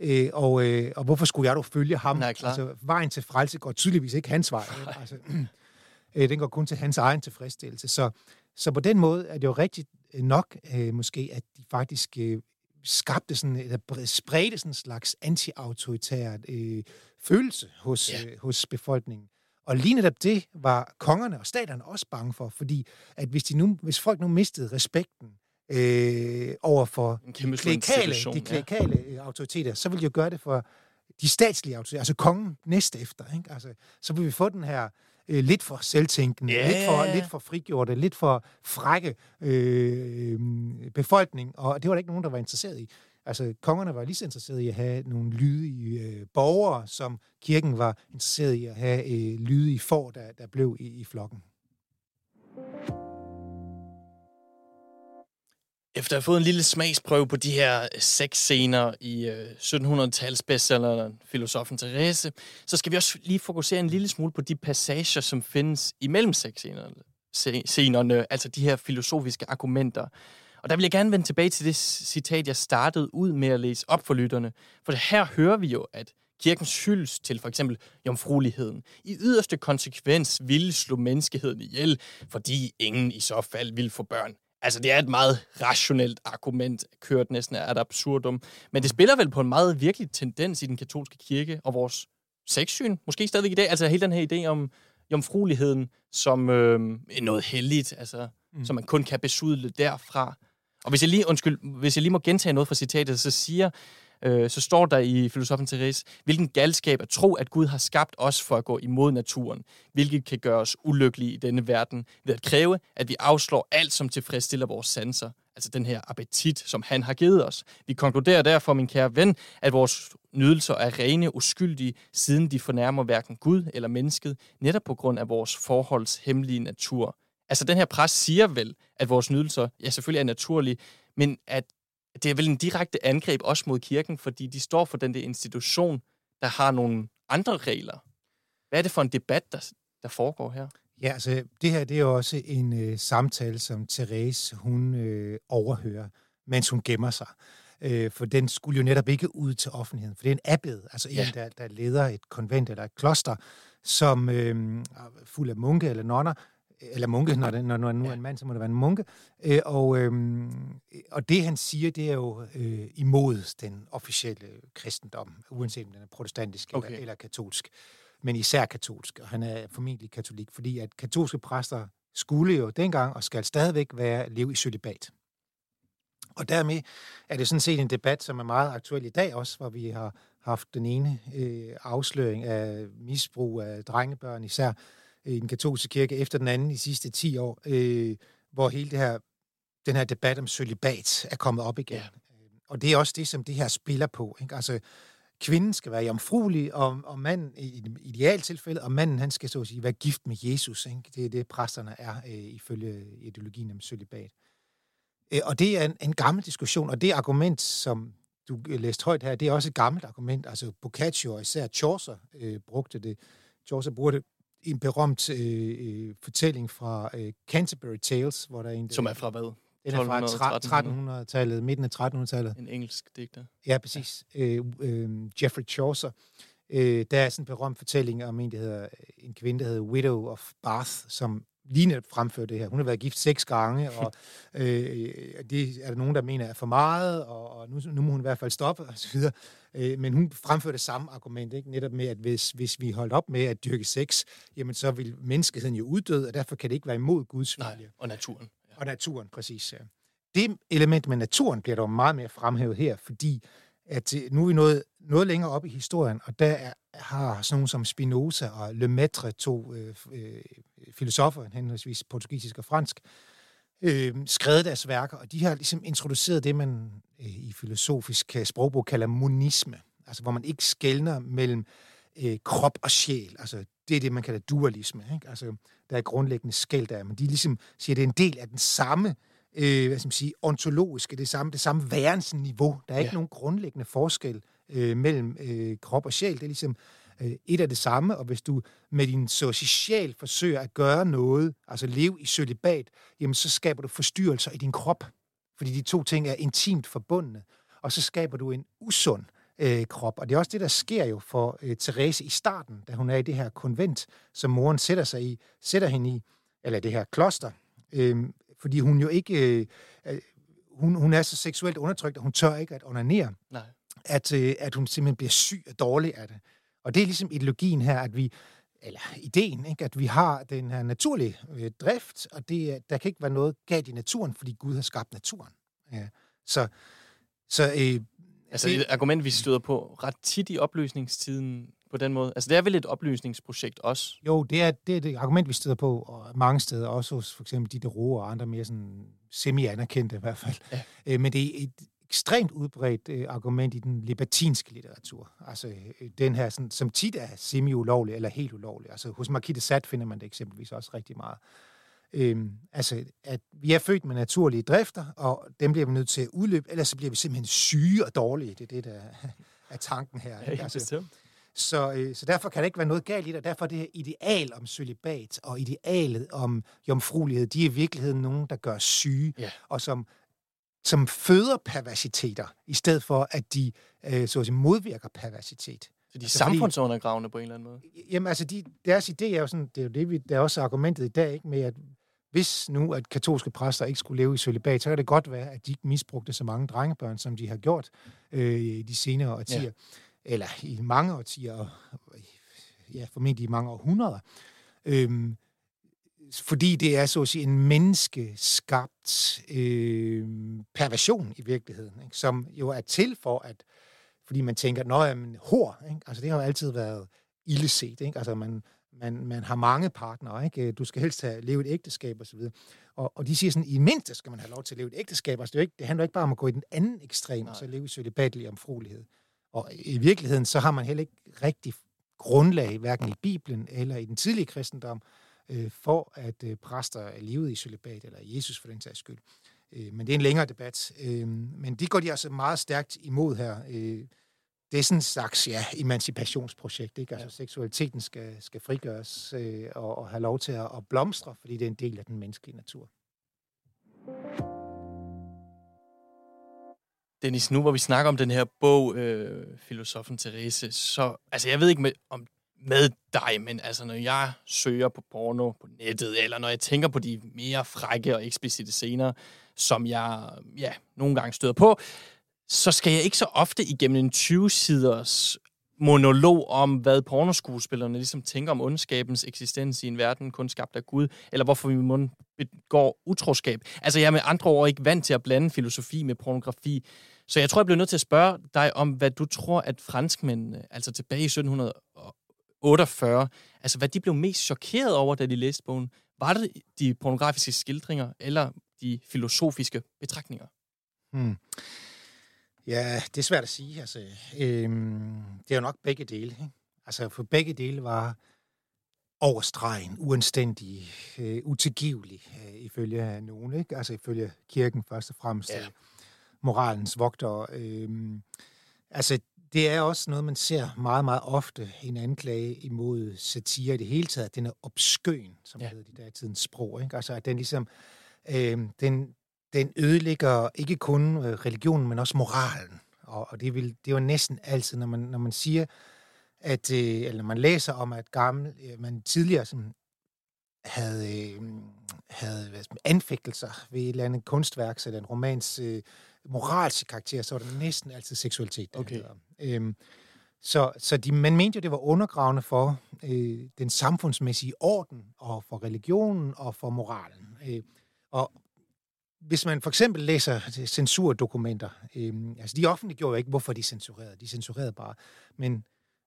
[SPEAKER 2] øh, og, øh, og hvorfor skulle jeg dog følge ham?
[SPEAKER 1] Nej, klar.
[SPEAKER 2] Altså, vejen til frelse går tydeligvis ikke hans vej. Altså, øh, den går kun til hans egen tilfredsstillelse. Så, så på den måde er det jo rigtigt nok øh, måske, at de faktisk øh, skabte sådan, eller spredte sådan en slags anti-autoritær øh, følelse hos, ja. øh, hos befolkningen. Og lige netop det var kongerne og staterne også bange for, fordi at hvis, de nu, hvis folk nu mistede respekten øh, over for de klerikale, de klerikale ja. Øh, autoriteter, så ville de jo gøre det for de statslige autoriteter, altså kongen næste efter. Ikke? Altså, så vil vi få den her øh, lidt for selvtænkende, yeah. lidt, for, lidt for frigjorte, lidt for frække øh, befolkning, og det var der ikke nogen, der var interesseret i. Altså, kongerne var lige så interesserede i at have nogle lydige øh, borgere, som kirken var interesseret i at have øh, lydige får, der, der blev i, i flokken.
[SPEAKER 1] Efter at have fået en lille smagsprøve på de her øh, seks scener i øh, 1700-tals bestselleren Filosofen Therese, så skal vi også lige fokusere en lille smule på de passager, som findes imellem seks scenerne, altså de her filosofiske argumenter. Og der vil jeg gerne vende tilbage til det citat, jeg startede ud med at læse op for lytterne. For her hører vi jo, at kirkens hylds til for eksempel jomfrueligheden i yderste konsekvens ville slå menneskeheden ihjel, fordi ingen i så fald ville få børn. Altså, det er et meget rationelt argument, kørt næsten er et absurdum. Men det spiller vel på en meget virkelig tendens i den katolske kirke og vores sexsyn, måske stadigvæk i dag. Altså hele den her idé om jomfrueligheden som øh, noget helligt, altså, mm. som man kun kan besudle derfra. Og hvis jeg lige, undskyld, hvis jeg lige må gentage noget fra citatet, så siger øh, så står der i filosofen Therese, hvilken galskab at tro, at Gud har skabt os for at gå imod naturen, hvilket kan gøre os ulykkelige i denne verden, ved at kræve, at vi afslår alt, som tilfredsstiller vores sanser, altså den her appetit, som han har givet os. Vi konkluderer derfor, min kære ven, at vores nydelser er rene uskyldige, siden de fornærmer hverken Gud eller mennesket, netop på grund af vores forholds hemmelige natur. Altså den her præst siger vel, at vores nydelser, ja selvfølgelig er naturlige, men at det er vel en direkte angreb også mod kirken, fordi de står for den der institution, der har nogle andre regler. Hvad er det for en debat, der, der foregår her?
[SPEAKER 2] Ja, altså det her det er også en øh, samtale, som Therese hun øh, overhører, mens hun gemmer sig. Øh, for den skulle jo netop ikke ud til offentligheden, for det er en abbed, altså ja. en, der, der leder et konvent eller et kloster, som øh, er fuld af munke eller nonner, eller munke, når, det, når, når nu er en mand, så må det være en munke. Øh, og, øh, og det, han siger, det er jo øh, imod den officielle kristendom, uanset om den er protestantisk okay. eller, eller katolsk, men især katolsk, og han er formentlig katolik, fordi at katolske præster skulle jo dengang og skal stadigvæk være leve i celibat. Og dermed er det sådan set en debat, som er meget aktuel i dag også, hvor vi har haft den ene øh, afsløring af misbrug af drengebørn især, i den katolske kirke efter den anden de sidste 10 år, øh, hvor hele det her, den her debat om celibat er kommet op igen. Ja. Og det er også det, som det her spiller på. Ikke? Altså, kvinden skal være jomfruelig, og, og manden, i et idealtilfælde, og manden, han skal så at sige, være gift med Jesus. Ikke? Det er det, præsterne er, øh, ifølge ideologien om celibat. Øh, og det er en, en gammel diskussion, og det argument, som du læste højt her, det er også et gammelt argument. Altså Boccaccio og især Chaucer øh, brugte det. Chaucer bruger det en berømt øh, øh, fortælling fra øh, Canterbury Tales, hvor der er en...
[SPEAKER 1] Der, Som er fra hvad?
[SPEAKER 2] Den er fra 1300-tallet, midten af 1300-tallet.
[SPEAKER 1] En engelsk digter.
[SPEAKER 2] Ja, præcis. Ja. Øh, øh, Geoffrey Chaucer. Øh, der er sådan en berømt fortælling om en, der hedder, en kvinde, der hedder Widow of Bath, som lige netop fremført det her. Hun har været gift seks gange, og øh, det er der nogen, der mener er for meget, og, og nu, nu må hun i hvert fald stoppe, og så videre. Øh, men hun fremførte det samme argument, ikke? netop med, at hvis, hvis vi holdt op med at dyrke sex, jamen så vil menneskeheden jo uddøde, og derfor kan det ikke være imod Guds vilje. Nej,
[SPEAKER 1] og naturen.
[SPEAKER 2] Ja. Og naturen, præcis. Ja. Det element med naturen bliver dog meget mere fremhævet her, fordi at øh, nu er vi nået noget længere op i historien, og der er, har sådan nogen som Spinoza og Lemaitre, to øh, øh, filosofer, henholdsvis portugisisk og fransk, øh, skrevet deres værker, og de har ligesom introduceret det, man øh, i filosofisk sprogbog kalder monisme, altså hvor man ikke skældner mellem øh, krop og sjæl. Altså, det er det, man kalder dualisme. Ikke? Altså, der er grundlæggende skæld der, men de ligesom siger, at det er en del af den samme øh, hvad skal man sige, ontologiske, det samme, det samme værensniveau. Der er ikke ja. nogen grundlæggende forskel øh, mellem øh, krop og sjæl. Det er ligesom øh, et af det samme, og hvis du med din social forsøger at gøre noget, altså leve i sølibat, jamen så skaber du forstyrrelser i din krop, fordi de to ting er intimt forbundne, og så skaber du en usund øh, krop. Og det er også det, der sker jo for øh, Therese i starten, da hun er i det her konvent, som moren sætter sig i, sætter hende i, eller det her kloster, øh, fordi hun jo ikke... Øh, øh, hun, hun er så seksuelt undertrykt, at hun tør ikke at onanere. Nej. At, øh, at hun simpelthen bliver syg og dårlig af det. Og det er ligesom ideologien her, at vi eller ideen, ikke? at vi har den her naturlige øh, drift, og det, der kan ikke være noget galt i naturen, fordi Gud har skabt naturen. Ja. Så, så øh,
[SPEAKER 1] altså det, et argument, vi støder på ret tit i opløsningstiden på den måde. Altså det er vel et oplysningsprojekt også?
[SPEAKER 2] Jo, det er det, er det argument, vi støder på og mange steder, også hos for eksempel Ditte Roe og andre mere sådan semi-anerkendte i hvert fald. Ja. Øh, men det et ekstremt udbredt øh, argument i den libertinske litteratur. Altså øh, den her, sådan, som tit er semi-ulovlig eller helt ulovlig. Altså hos Marquis de Sade finder man det eksempelvis også rigtig meget. Øhm, altså, at vi er født med naturlige drifter, og dem bliver vi nødt til at udløbe, ellers så bliver vi simpelthen syge og dårlige. Det er det, der er tanken her.
[SPEAKER 1] Ja, altså,
[SPEAKER 2] så, øh, så derfor kan der ikke være noget galt i det, og derfor er det her ideal om celibat og idealet om jomfruelighed, de er i virkeligheden nogen, der gør syge, ja. og som, som føder perversiteter, i stedet for at de øh, så at sige, modvirker perversitet.
[SPEAKER 1] Så de er altså, samfundsundergravende på en eller anden måde?
[SPEAKER 2] Jamen altså, de, deres idé er jo sådan, det er jo det, vi, der er også argumentet i dag, ikke, med at hvis nu, at katolske præster ikke skulle leve i celibat, så kan det godt være, at de ikke misbrugte så mange drengebørn, som de har gjort øh, i de senere årtier. Ja eller i mange årtier, ja, formentlig i mange århundreder. Øhm, fordi det er så at sige en menneskeskabt øh, perversion i virkeligheden, ikke? som jo er til for at, fordi man tænker, nå jamen, hår, ikke? altså det har jo altid været illeset, ikke? altså man, man, man har mange partnere, ikke? du skal helst have, leve et ægteskab osv., og, og de siger sådan, i mindste skal man have lov til at leve et ægteskab, altså det, er ikke, det handler ikke bare om at gå i den anden ekstrem, og så leve i celibatlig omfruelighed. Og i virkeligheden, så har man heller ikke rigtig grundlag, hverken i Bibelen eller i den tidlige kristendom, øh, for at øh, præster er livet i celibat, eller Jesus for den sags skyld. Øh, men det er en længere debat. Øh, men det går de altså meget stærkt imod her. Øh, det er sådan en slags ja, emancipationsprojekt. Ikke? Altså, ja. seksualiteten skal, skal frigøres øh, og, og have lov til at, at blomstre, fordi det er en del af den menneskelige natur.
[SPEAKER 1] Dennis, nu hvor vi snakker om den her bog, øh, Filosofen Therese, så, altså jeg ved ikke med, om med dig, men altså når jeg søger på porno på nettet, eller når jeg tænker på de mere frække og eksplicite scener, som jeg ja, nogle gange støder på, så skal jeg ikke så ofte igennem en 20-siders monolog om, hvad pornoskuespillerne ligesom tænker om ondskabens eksistens i en verden kun skabt af Gud, eller hvorfor vi mund begår utroskab. Altså jeg er med andre ord ikke vant til at blande filosofi med pornografi. Så jeg tror, jeg bliver nødt til at spørge dig om, hvad du tror, at franskmændene, altså tilbage i 1700 1748, altså hvad de blev mest chokeret over, da de læste bogen. Var det de pornografiske skildringer, eller de filosofiske betragtninger?
[SPEAKER 2] Hmm. Ja, det er svært at sige. Altså, øhm, det er jo nok begge dele. Ikke? Altså, for begge dele var overstregen, uanstændig, øh, utilgivelig, øh, ifølge nogen. Ikke? Altså ifølge kirken først og fremmest. Ja. Øh, moralens vogter. Øhm, altså, det er også noget, man ser meget, meget ofte en anklage imod satire i det hele taget. Den er obskøn, som ja. hedder de der i tidens sprog. Ikke? Altså, at den ligesom... Øh, den, den ødelægger ikke kun øh, religionen, men også moralen. Og, og det, vil, det er jo næsten altid, når man, når man siger, at, øh, eller man læser om, at gammel, man tidligere sådan, havde, øh, havde hvad, anfægtelser ved et eller andet kunstværk, eller en romans øh, moralske karakter, så var det næsten altid seksualitet.
[SPEAKER 1] Okay.
[SPEAKER 2] Øhm, så så de, man mente jo, det var undergravende for øh, den samfundsmæssige orden, og for religionen, og for moralen. Øh, og hvis man for eksempel læser censurdokumenter, øh, altså de offentliggjorde jo ikke, hvorfor de censurerede. De censurerede bare. Men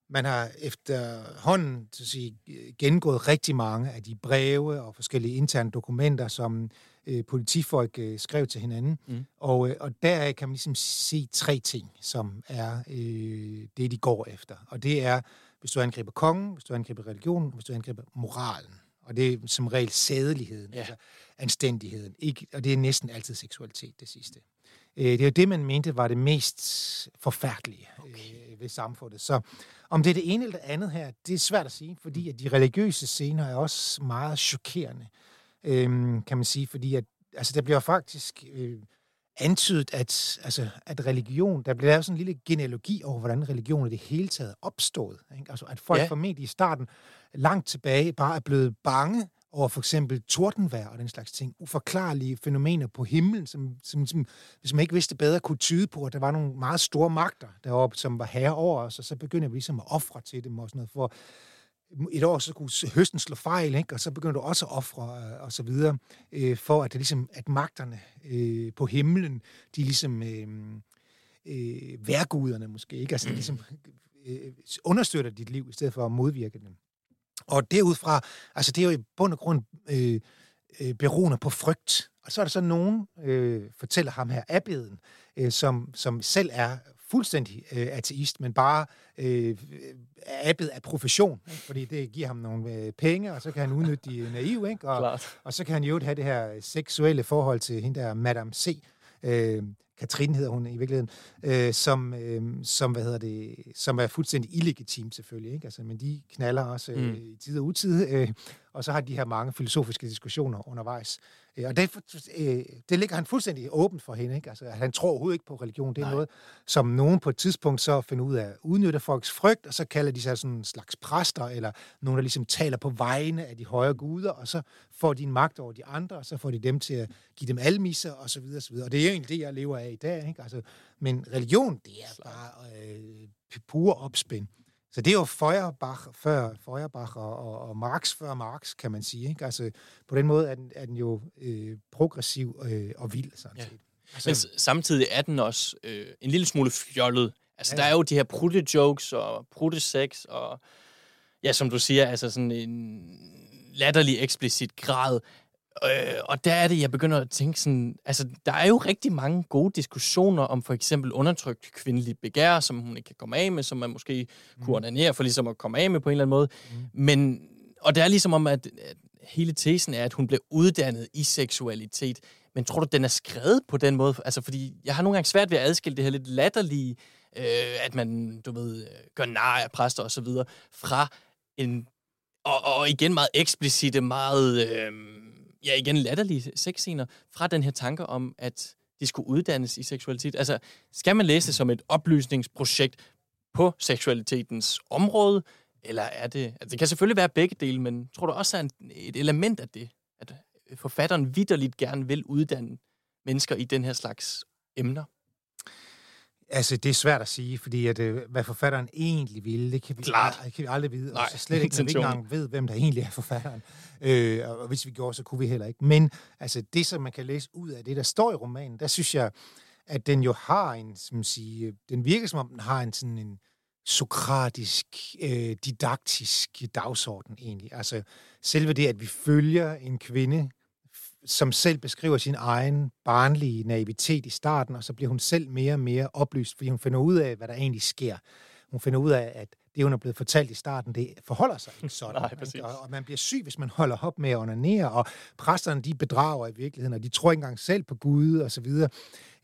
[SPEAKER 2] man har efterhånden så at sige, gennemgået rigtig mange af de breve og forskellige interne dokumenter, som øh, politifolk øh, skrev til hinanden. Mm. Og, øh, og der kan man ligesom se tre ting, som er øh, det, de går efter. Og det er, hvis du angriber kongen, hvis du angriber religionen, hvis du angriber moralen. Og det er som regel sædeligheden, ja. altså anstændigheden. Ikke, og det er næsten altid seksualitet, det sidste. Øh, det er jo det, man mente var det mest forfærdelige okay. øh, ved samfundet. Så om det er det ene eller det andet her, det er svært at sige, fordi at de religiøse scener er også meget chokerende, øh, kan man sige, fordi at, altså, der bliver faktisk øh, antydet, at, altså, at religion, der bliver lavet sådan en lille genealogi over, hvordan religion i det hele taget er opstået. Ikke? Altså, at folk ja. formentlig i starten langt tilbage bare er blevet bange over for eksempel tordenvejr og den slags ting. Uforklarlige fænomener på himlen, som, som, som hvis man ikke vidste bedre, kunne tyde på, at der var nogle meget store magter deroppe, som var herre over os, og så begynder vi ligesom at ofre til dem og sådan noget, for et år så kunne høsten slå fejl, ikke? og så begynder du også at ofre øh, og så videre, øh, for at, det ligesom, at magterne øh, på himlen, de ligesom øh, øh, værguderne måske, ikke? Altså, de ligesom øh, understøtter dit liv, i stedet for at modvirke dem. Og derudfra, altså det er jo i bund og grund øh, øh, beroende på frygt. Og så er der så nogen, øh, fortæller ham her, Abeden, øh, som, som selv er fuldstændig øh, ateist, men bare øh, abbed af profession, ikke? fordi det giver ham nogle øh, penge, og så kan han udnytte de naive, ikke? Og, og så kan han jo have det her seksuelle forhold til hende der Madame C., øh, Katrine hedder hun i virkeligheden, øh, som, øh, som, hvad hedder det, som er fuldstændig illegitim selvfølgelig, ikke? Altså, men de knaller også øh, mm. i tid og utid, øh, og så har de her mange filosofiske diskussioner undervejs. Øh, og det, øh, det ligger han fuldstændig åbent for hende. Ikke? Altså, han tror overhovedet ikke på religion. Det er Nej. noget, som nogen på et tidspunkt så finder ud af at udnytte folks frygt, og så kalder de sig sådan en slags præster, eller nogen, der ligesom taler på vegne af de højere guder, og så får de en magt over de andre, og så får de dem til at give dem almisser, og så videre, og så videre. Og det er egentlig det, jeg lever af i dag. Ikke? Altså, men religion, det er bare øh, pur opspind. Så det er jo Feuerbach før Feuerbach og, og, og Marx før Marx, kan man sige. Ikke? Altså, på den måde er den, er den jo øh, progressiv øh, og vild, sådan ja. set.
[SPEAKER 1] Altså, Men samtidig er den også øh, en lille smule fjollet. Altså, ja. der er jo de her prutte-jokes og prutte-sex og, ja, som du siger, altså sådan en latterlig eksplicit grad Øh, og der er det, jeg begynder at tænke sådan, altså der er jo rigtig mange gode diskussioner om for eksempel undertrykt kvindelig begær, som hun ikke kan komme af med, som man måske mm. kunne ordinere for ligesom at komme af med på en eller anden måde. Mm. Men, og det er ligesom om, at, at hele tesen er, at hun blev uddannet i seksualitet. Men tror du, den er skrevet på den måde? Altså, fordi jeg har nogle gange svært ved at adskille det her lidt latterlige, øh, at man, du ved, gør nar af præster og så videre, fra en, og, og igen meget eksplicite, meget... Øh, ja, igen latterlige sexscener fra den her tanke om, at de skulle uddannes i seksualitet. Altså, skal man læse det som et oplysningsprojekt på seksualitetens område, eller er det... Altså, det kan selvfølgelig være begge dele, men tror du også er en, et element af det, at forfatteren vidderligt gerne vil uddanne mennesker i den her slags emner?
[SPEAKER 2] Altså, det er svært at sige, fordi at, øh, hvad forfatteren egentlig ville, det kan vi, Klart. Aldrig, kan vi aldrig vide. Nej, og så slet ikke, når vi ikke engang ved, hvem der egentlig er forfatteren. Øh, og hvis vi gjorde, så kunne vi heller ikke. Men altså, det, som man kan læse ud af det, der står i romanen, der synes jeg, at den jo har en, som sige, den virker som om, den har en sådan en sokratisk, øh, didaktisk dagsorden egentlig. Altså, selve det, at vi følger en kvinde, som selv beskriver sin egen barnlige naivitet i starten, og så bliver hun selv mere og mere oplyst, fordi hun finder ud af, hvad der egentlig sker. Hun finder ud af, at det, hun er blevet fortalt i starten, det forholder sig ikke sådan.
[SPEAKER 1] Nej, præcis.
[SPEAKER 2] Og, og man bliver syg, hvis man holder op med at onanere, og præsterne, de bedrager i virkeligheden, og de tror ikke engang selv på Gud, og så videre.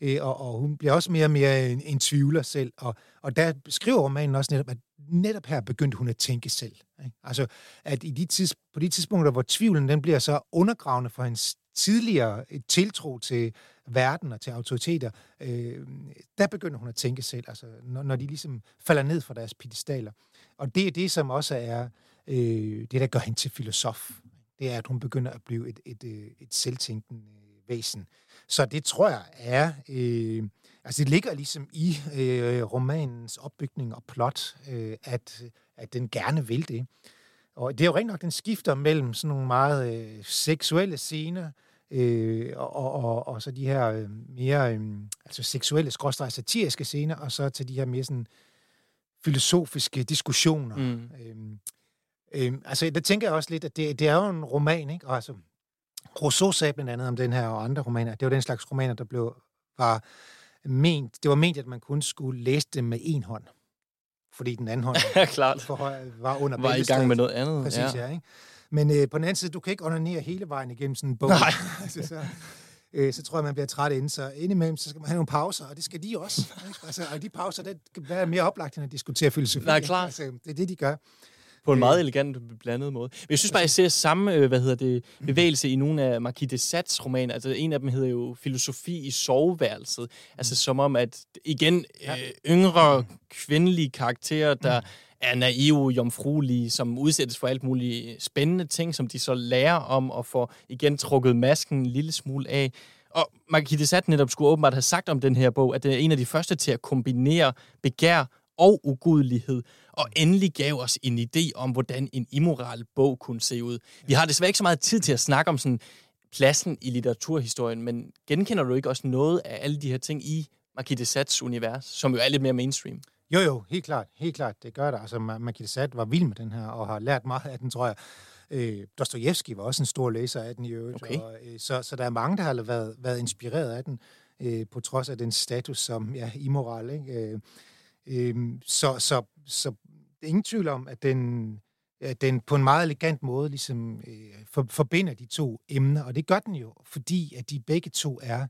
[SPEAKER 2] Øh, og, og hun bliver også mere og mere en, en tvivler selv. Og, og der skriver romanen også netop, at netop her begyndte hun at tænke selv. Ikke? Altså, at i de tids, på de tidspunkter, hvor tvivlen den bliver så undergravende for hendes tidligere tiltro til verden og til autoriteter, øh, der begynder hun at tænke selv, altså, når, når de ligesom falder ned fra deres pedestaler. Og det er det, som også er øh, det, der gør hende til filosof. Det er, at hun begynder at blive et, et, et, et selvtænkende øh, væsen. Så det tror jeg er... Øh, altså det ligger ligesom i øh, romanens opbygning og plot, øh, at, at den gerne vil det. Og det er jo rent nok, den skifter mellem sådan nogle meget øh, seksuelle scener, øh, og, og, og så de her øh, mere øh, altså seksuelle, skråstrej satiriske scener, og så til de her mere sådan filosofiske diskussioner. Mm. Øh, øh, altså, der tænker jeg også lidt, at det, det er jo en roman, ikke? Og altså, Rousseau sagde blandt andet om den her og andre romaner. Det var den slags romaner, der blev, var ment, det var ment, at man kun skulle læse dem med en hånd. Fordi den anden hånd
[SPEAKER 1] Klart.
[SPEAKER 2] For, var under
[SPEAKER 1] Var i gang med noget andet.
[SPEAKER 2] Præcis, ja. ja ikke? Men øh, på den anden side, du kan ikke onanere hele vejen igennem sådan en bog.
[SPEAKER 1] Nej.
[SPEAKER 2] altså, så, øh, så tror jeg, man bliver træt inden. Så indimellem, så skal man have nogle pauser, og det skal de også. Ikke? Altså, og de pauser, det kan være mere oplagt, end at diskutere filosofi.
[SPEAKER 1] Nej, klart.
[SPEAKER 2] Altså, det er det, de gør.
[SPEAKER 1] På en meget elegant blandet måde. Men jeg synes bare, jeg ser samme øh, hvad hedder det, bevægelse i nogle af Marquis de Sades romaner. Altså en af dem hedder jo Filosofi i soveværelset. Altså som om, at igen, øh, yngre kvindelige karakterer, der er naive, jomfruelige, som udsættes for alt muligt spændende ting, som de så lærer om og får igen trukket masken en lille smule af. Og Marquis de Sade netop skulle åbenbart have sagt om den her bog, at det er en af de første til at kombinere begær og ugudelighed, og endelig gav os en idé om, hvordan en immoral bog kunne se ud. Vi har desværre ikke så meget tid til at snakke om sådan pladsen i litteraturhistorien, men genkender du ikke også noget af alle de her ting i Marquis de Sades univers, som jo er lidt mere mainstream?
[SPEAKER 2] Jo, jo, helt klart. Helt klart, det gør det. Altså, Marquis de Sade var vild med den her, og har lært meget af den, tror jeg. Øh, Dostojevski var også en stor læser af den i øvrigt.
[SPEAKER 1] Okay.
[SPEAKER 2] Og, øh, så, så der er mange, der har været, været inspireret af den, øh, på trods af den status som ja, immoral. Ikke? Øh, øh, så, så, så det er ingen tvivl om, at den, at den på en meget elegant måde ligesom, øh, for, forbinder de to emner, og det gør den jo, fordi at de begge to er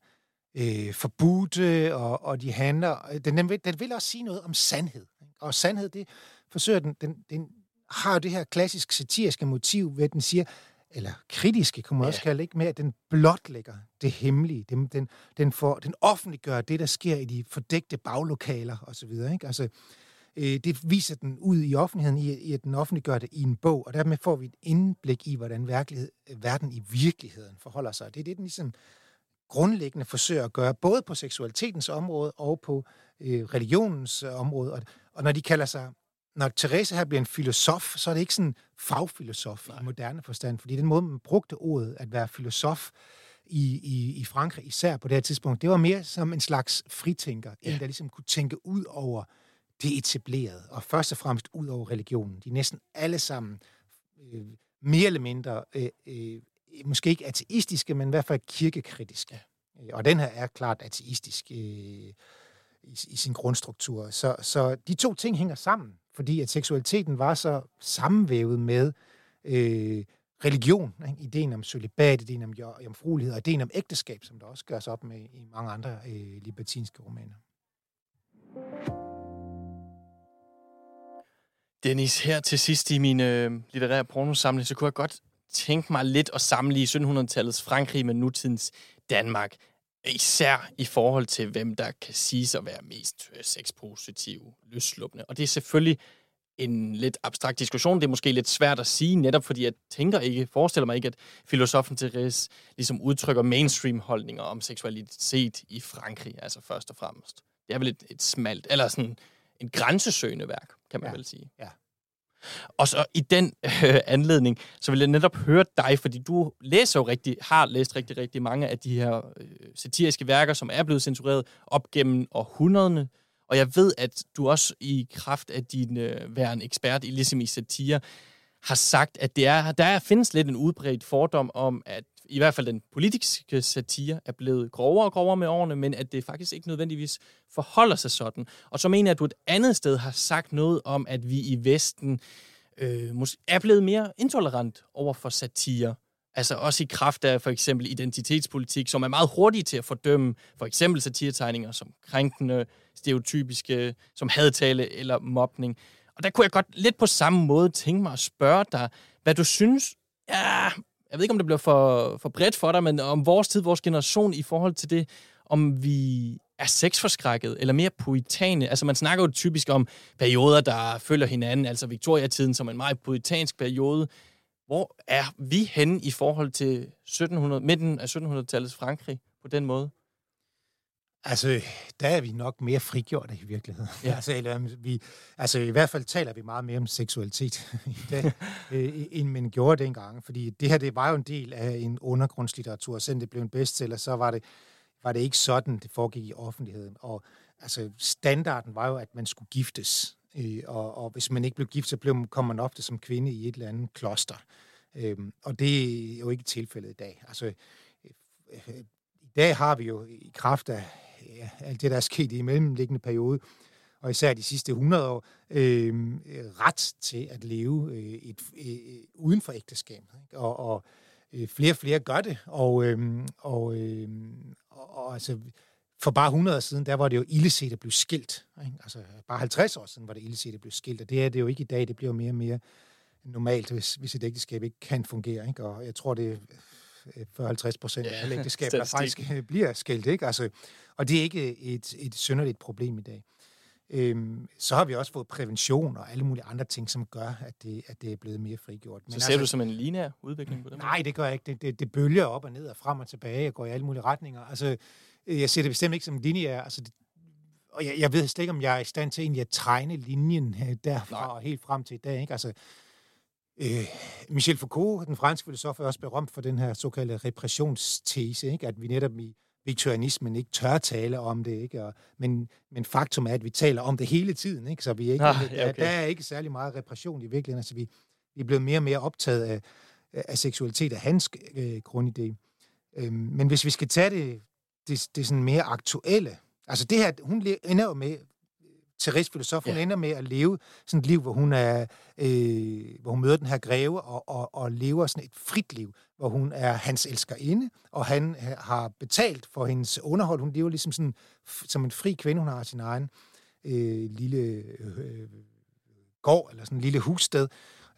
[SPEAKER 2] øh, forbudte, og, og de handler... Den, den, vil, den vil også sige noget om sandhed. Ikke? Og sandhed, det forsøger den, den, den har jo det her klassisk satiriske motiv, hvor den siger, eller kritiske, kunne man ja. også kalde ikke, med at den blotlægger det hemmelige. Den, den, den, får, den offentliggør det, der sker i de fordægte baglokaler osv. Ikke? Altså, øh, det viser den ud i offentligheden, i, i at den offentliggør det i en bog, og dermed får vi et indblik i, hvordan virkelighed, verden i virkeligheden forholder sig. Det er det, den ligesom grundlæggende forsøger at gøre, både på seksualitetens område og på øh, religionens øh, område. Og, og når de kalder sig når Therese her bliver en filosof, så er det ikke sådan fagfilosof Nej. i moderne forstand, fordi den måde, man brugte ordet at være filosof i, i, i Frankrig, især på det her tidspunkt, det var mere som en slags fritænker, ja. en, der ligesom kunne tænke ud over det etablerede, og først og fremmest ud over religionen. De er næsten alle sammen øh, mere eller mindre, øh, øh, måske ikke ateistiske, men i hvert fald kirkekritiske. Ja. Og den her er klart ateistisk øh, i, i sin grundstruktur. Så, så de to ting hænger sammen fordi at seksualiteten var så sammenvævet med øh, religion, ikke? ideen om celibat, ideen om jomfruelighed og ideen om ægteskab, som der også gørs op med i mange andre øh, libertinske romaner.
[SPEAKER 1] Dennis, her til sidst i min øh, litterære pornosamling, så kunne jeg godt tænke mig lidt at sammenligne 1700-tallets Frankrig med nutidens Danmark. Især i forhold til, hvem der kan sige at være mest øh, sexpositiv, løsslupende. Og det er selvfølgelig en lidt abstrakt diskussion. Det er måske lidt svært at sige, netop fordi jeg tænker ikke, forestiller mig ikke, at filosofen Therese ligesom udtrykker mainstream-holdninger om seksualitet i Frankrig, altså først og fremmest. Det er vel et, et smalt, eller sådan en grænsesøgende værk, kan man
[SPEAKER 2] ja.
[SPEAKER 1] vel sige.
[SPEAKER 2] Ja.
[SPEAKER 1] Og så i den øh, anledning, så vil jeg netop høre dig, fordi du læser jo rigtig, har læst rigtig, rigtig mange af de her øh, satiriske værker, som er blevet censureret op gennem århundrederne. Og jeg ved, at du også i kraft af din øh, væren ekspert i, ligesom i satire, har sagt, at det er, der findes lidt en udbredt fordom om, at i hvert fald den politiske satire er blevet grovere og grovere med årene, men at det faktisk ikke nødvendigvis forholder sig sådan. Og så mener jeg, at du et andet sted har sagt noget om, at vi i Vesten øh, er blevet mere intolerant over for satire. Altså også i kraft af for eksempel identitetspolitik, som er meget hurtige til at fordømme for eksempel satiretegninger som krænkende, stereotypiske, som hadtale eller mobning. Og der kunne jeg godt lidt på samme måde tænke mig at spørge dig, hvad du synes, ja, jeg ved ikke, om det bliver for, for bredt for dig, men om vores tid, vores generation i forhold til det, om vi er sexforskrækket eller mere puritane. Altså man snakker jo typisk om perioder, der følger hinanden, altså Victoria-tiden som en meget puritansk periode. Hvor er vi henne i forhold til 1700, midten af 1700-tallets Frankrig på den måde?
[SPEAKER 2] Altså, der er vi nok mere frigjorte i virkeligheden. Ja. altså, eller, vi, altså, i hvert fald taler vi meget mere om seksualitet i dag, øh, end man gjorde dengang. Fordi det her, det var jo en del af en undergrundslitteratur. Selvom det blev en bestseller, så var det, var det ikke sådan, det foregik i offentligheden. Og altså, standarden var jo, at man skulle giftes. Øh, og, og hvis man ikke blev gift, så blev, kom man ofte som kvinde i et eller andet kloster. Øh, og det er jo ikke tilfældet i dag. Altså, øh, i dag har vi jo i kraft af ja, alt det, der er sket i mellemliggende periode, og især de sidste 100 år, øh, ret til at leve øh, et, øh, uden for ægteskab. Ikke? Og, og øh, flere og flere gør det, og, øh, og, øh, og, og altså, for bare 100 år siden, der var det jo illeset at blive skilt. Ikke? Altså, bare 50 år siden var det illeset at blive skilt, og det er det jo ikke i dag. Det bliver mere og mere normalt, hvis, hvis et ægteskab ikke kan fungere. Ikke? Og jeg tror, det 40-50 procent af alle ægteskaber, der faktisk bliver skilt. Ikke? Altså, og det er ikke et, et synderligt problem i dag. Øhm, så har vi også fået prævention og alle mulige andre ting, som gør, at det, at det er blevet mere frigjort.
[SPEAKER 1] Men så ser altså, du som en lineær udvikling på det?
[SPEAKER 2] Nej, det gør jeg ikke. Det, det, det bølger op og ned og frem og tilbage og går i alle mulige retninger. Altså, jeg ser det bestemt ikke som en lineær. Altså, det, og jeg, jeg ved slet ikke, om jeg er i stand til egentlig at tegne linjen øh, derfra Nej. og helt frem til i dag. Ikke? Altså, øh, Michel Foucault, den franske filosof, er også berømt for den her såkaldte repressionstese, ikke? at vi netop i viktorianismen ikke tør tale om det, ikke? Og, men, men faktum er, at vi taler om det hele tiden, ikke? så vi ikke, ah, ja, okay. der, der er ikke særlig meget repression i virkeligheden. Altså, vi, vi er blevet mere og mere optaget af, af seksualitet af hans øh, grundidé. Øhm, men hvis vi skal tage det, det, det sådan mere aktuelle, altså det her, hun ender jo med, Therese filosof, hun ja. ender med at leve sådan et liv, hvor hun, er, øh, hvor hun møder den her greve og, og, og lever sådan et frit liv, hvor hun er hans elskerinde, og han har betalt for hendes underhold. Hun lever ligesom sådan, som en fri kvinde, hun har sin egen øh, lille øh, gård, eller sådan en lille hussted,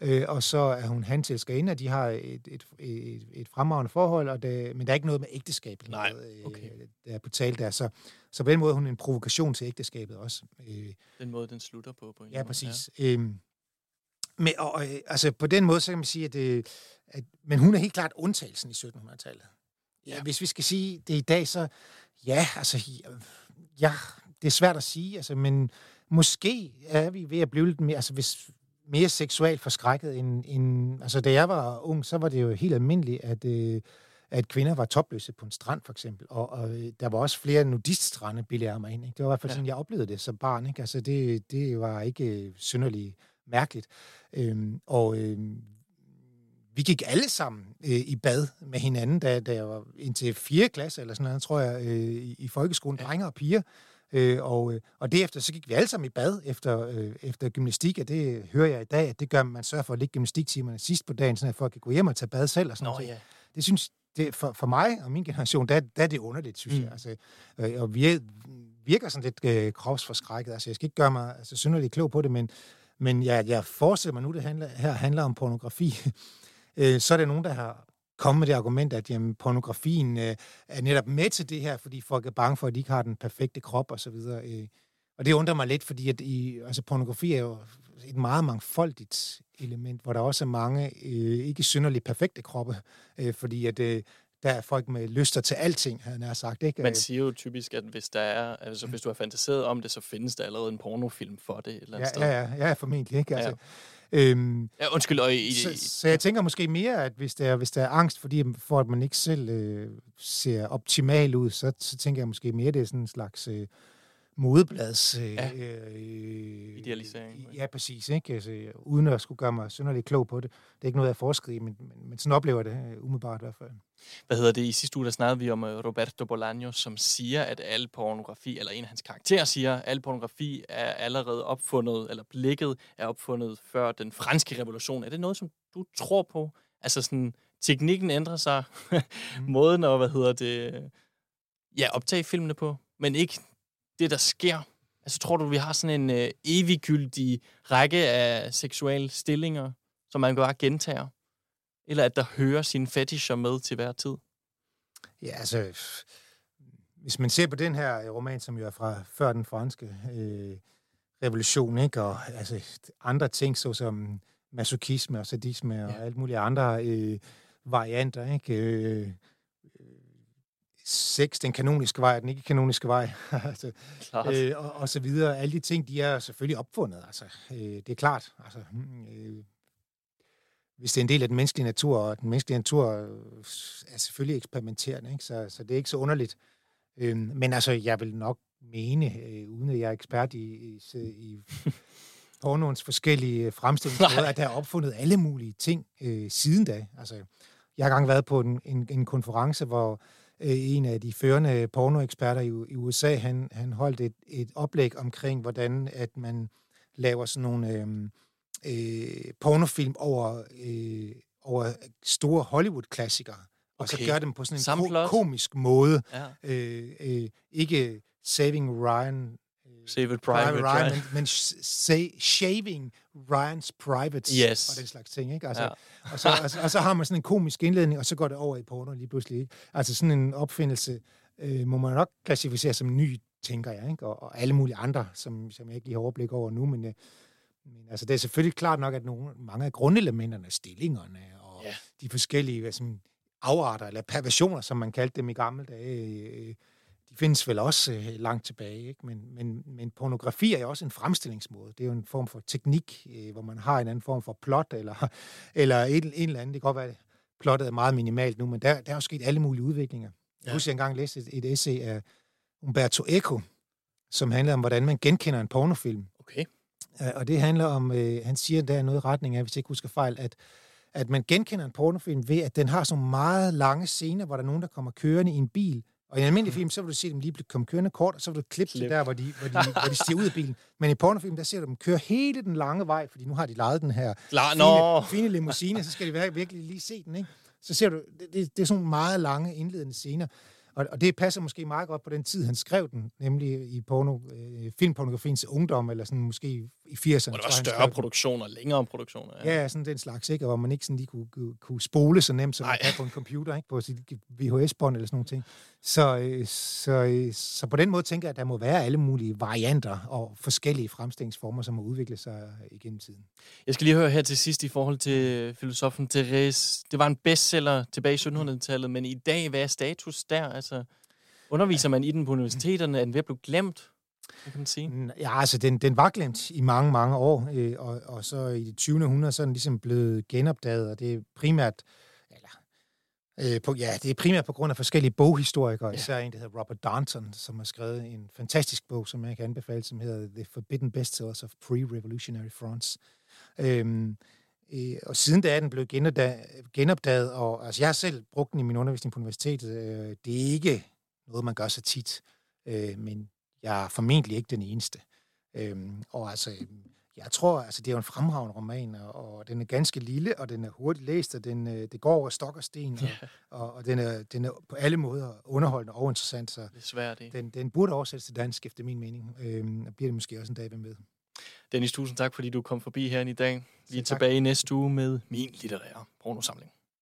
[SPEAKER 2] øh, og så er hun hans elskerinde, og de har et, et, et, et fremragende forhold, og det, men der er ikke noget med ægteskab,
[SPEAKER 1] Nej, okay.
[SPEAKER 2] øh, der er på tale der. Så, så på den måde er hun en provokation til ægteskabet også. Øh,
[SPEAKER 1] den måde, den slutter på. på
[SPEAKER 2] en ja, måde. præcis. Ja. Øh, men, og, øh, altså, på den måde, så kan man sige, at, øh, at men hun er helt klart undtagelsen i 1700-tallet. Ja. Hvis vi skal sige det i dag, så ja, altså, ja, det er svært at sige, altså, men måske er vi ved at blive lidt mere, altså hvis mere seksuelt forskrækket end, end... Altså, da jeg var ung, så var det jo helt almindeligt, at, øh, at kvinder var topløse på en strand, for eksempel. Og, og øh, der var også flere nudiststrande, bilder jeg mig ind. Ikke? Det var i hvert fald ja. sådan, jeg oplevede det som barn. Ikke? Altså, det, det var ikke øh, synderligt mærkeligt. Øhm, og øh, vi gik alle sammen øh, i bad med hinanden, da, da jeg var indtil 4. klasse, eller sådan noget, tror jeg, øh, i, i folkeskolen, ja. drenge og piger. Øh, og, øh, og derefter så gik vi alle sammen i bad efter, øh, efter gymnastik, og det hører jeg i dag, at det gør man sørger for at ligge gymnastiktimerne sidst på dagen, så folk kan gå hjem og tage bad selv og sådan noget. Ja. Det synes det, for, for mig og min generation, der, der er det underligt, synes mm. jeg. Altså, øh, og vi virker sådan lidt øh, kropsforskrækket. Altså, jeg skal ikke gøre mig altså, synderligt klog på det, men, men jeg, jeg forestiller mig nu, det handler, her handler om pornografi. øh, så er der nogen, der har komme med det argument, at jamen, pornografien øh, er netop med til det her, fordi folk er bange for, at de ikke har den perfekte krop og så videre. Øh. Og det undrer mig lidt, fordi at i, altså, pornografi er jo et meget mangfoldigt element, hvor der også er mange øh, ikke synderligt perfekte kroppe, øh, fordi at øh, der er folk med lyster til alting, han har sagt. Ikke?
[SPEAKER 1] Man siger jo typisk, at hvis der er, altså hvis du har fantaseret om det, så findes der allerede en pornofilm for det et eller andet
[SPEAKER 2] ja,
[SPEAKER 1] sted.
[SPEAKER 2] Ja, ja, ja, formentlig. Ikke? Altså, ja. Øhm,
[SPEAKER 1] ja, undskyld. Og i,
[SPEAKER 2] så, så jeg tænker måske mere, at hvis der, hvis der er angst fordi, for, at man ikke selv øh, ser optimal ud, så, så tænker jeg måske mere, at det er sådan en slags... Øh, modeblads... Øh, ja.
[SPEAKER 1] øh, Idealisering.
[SPEAKER 2] Ja, præcis. Ikke? Altså, uden at skulle gøre mig synderligt klog på det. Det er ikke noget, jeg forsker i, men, men, men sådan oplever jeg det øh, umiddelbart i hvert fald.
[SPEAKER 1] Hvad hedder det? I sidste uge, der snakkede vi om øh, Roberto Bolaño, som siger, at al pornografi, eller en af hans karakterer siger, at al pornografi er allerede opfundet, eller blikket er opfundet før den franske revolution. Er det noget, som du tror på? Altså sådan, teknikken ændrer sig, mm. måden og, hvad hedder det, ja, optage filmene på, men ikke det, der sker? Altså, tror du, vi har sådan en øh, eviggyldig række af seksuelle stillinger, som man bare gentager? Eller at der hører sine fetischer med til hver tid?
[SPEAKER 2] Ja, altså, hvis man ser på den her roman, som jo er fra før den franske øh, revolution, ikke? og altså, andre ting, såsom masochisme og sadisme ja. og alt muligt andre øh, varianter, ikke? Øh, sex, den kanoniske vej, den ikke kanoniske vej, altså, øh, og, og så videre. Alle de ting, de er selvfølgelig opfundet, altså. Øh, det er klart. Altså, hmm, øh, hvis det er en del af den menneskelige natur, og den menneskelige natur er selvfølgelig eksperimenterende, ikke? Så, så det er ikke så underligt. Øh, men altså, jeg vil nok mene, øh, uden at jeg er ekspert i, i, i pornoens forskellige fremstillingsmåder, at der er opfundet alle mulige ting øh, siden da. Altså, jeg har gang været på en, en, en konference, hvor øh, en af de førende pornoeksperter i, i USA, han, han holdt et, et oplæg omkring, hvordan at man laver sådan nogle øh, øh, pornofilm over, øh, over store Hollywood-klassikere, og okay. så gør dem på sådan en ko- komisk måde. Ja. Øh, øh, ikke Saving Ryan
[SPEAKER 1] Save it private, private Ryan,
[SPEAKER 2] men, men say, shaving Ryan's privates
[SPEAKER 1] yes.
[SPEAKER 2] og den slags ting. Ikke? Altså, ja. og, så, og, så, og så har man sådan en komisk indledning, og så går det over i porno lige pludselig. Ikke? Altså sådan en opfindelse øh, må man nok klassificere som ny, tænker jeg, ikke? Og, og alle mulige andre, som, som jeg ikke lige har overblik over nu, men, øh, men altså, det er selvfølgelig klart nok, at nogle, mange af grundelementerne, stillingerne og ja. de forskellige hvad, som, afarter, eller perversioner, som man kaldte dem i gamle dage, øh, de findes vel også øh, langt tilbage, ikke? Men, men, men pornografi er jo også en fremstillingsmåde. Det er jo en form for teknik, øh, hvor man har en anden form for plot, eller, eller en, en eller anden. Det kan godt være, at plottet er meget minimalt nu, men der, der er jo sket alle mulige udviklinger. Jeg husker, jeg engang læste et, et essay af Umberto Eco, som handler om, hvordan man genkender en pornofilm.
[SPEAKER 1] Okay.
[SPEAKER 2] Og det handler om, øh, han siger, der er noget i retning af, hvis jeg ikke husker fejl, at, at man genkender en pornofilm ved, at den har sådan meget lange scener, hvor der er nogen, der kommer kørende i en bil, og i en almindelig film, så vil du se dem lige komme kørende kort, og så vil du klippe til der, hvor de, hvor, de, hvor de stiger ud af bilen. Men i pornofilm, der ser du dem køre hele den lange vej, fordi nu har de lejet den her
[SPEAKER 1] La,
[SPEAKER 2] fine, no. fine limousine, så skal de virkelig lige se den, ikke? Så ser du, det, det, det er sådan meget lange indledende scener. Og, og det passer måske meget godt på den tid, han skrev den, nemlig i porno, øh, filmpornografiens ungdom, eller sådan måske i 80'erne.
[SPEAKER 1] Hvor der var større produktioner, længere produktioner.
[SPEAKER 2] Ja. ja, sådan den slags, ikke? Og hvor man ikke sådan lige kunne, kunne, spole så nemt, som man kan på en computer, ikke? På sit VHS-bånd eller sådan nogle ting. Så, øh, så, øh, så på den måde tænker jeg, at der må være alle mulige varianter og forskellige fremstillingsformer, som har udviklet sig igennem tiden.
[SPEAKER 1] Jeg skal lige høre her til sidst i forhold til filosofen Therese. Det var en bestseller tilbage i 1700-tallet, men i dag, hvad er status der? Altså, underviser man i den på universiteterne? Er den ved at blive glemt? Hvad kan man sige?
[SPEAKER 2] Ja, altså, den, den var glemt i mange, mange år, øh, og, og så i det 20. århundrede, så er den ligesom blevet genopdaget, og det er primært, eller Øh, på, ja, det er primært på grund af forskellige boghistorikere, ja. især en, der hedder Robert Darnton, som har skrevet en fantastisk bog, som jeg kan anbefale, som hedder The Forbidden Bestsellers of Pre-Revolutionary France. Øhm, øh, og siden da er den blevet genopdaget, og altså, jeg har selv brugt den i min undervisning på universitetet. Øh, det er ikke noget, man gør så tit, øh, men jeg er formentlig ikke den eneste. Øhm, og altså, jeg tror, altså, det er jo en fremragende roman, og, og den er ganske lille, og den er hurtigt læst, og den, øh, det går over stok og sten, og, og, og den, er, den er på alle måder underholdende og interessant. Så
[SPEAKER 1] det er svært, det.
[SPEAKER 2] Den, den burde oversættes til dansk, efter min mening, øhm, og bliver det måske også en dag ved med.
[SPEAKER 1] Dennis, tusind tak, fordi du kom forbi her i dag. Vi er tilbage næste uge med min litterære pornosamling.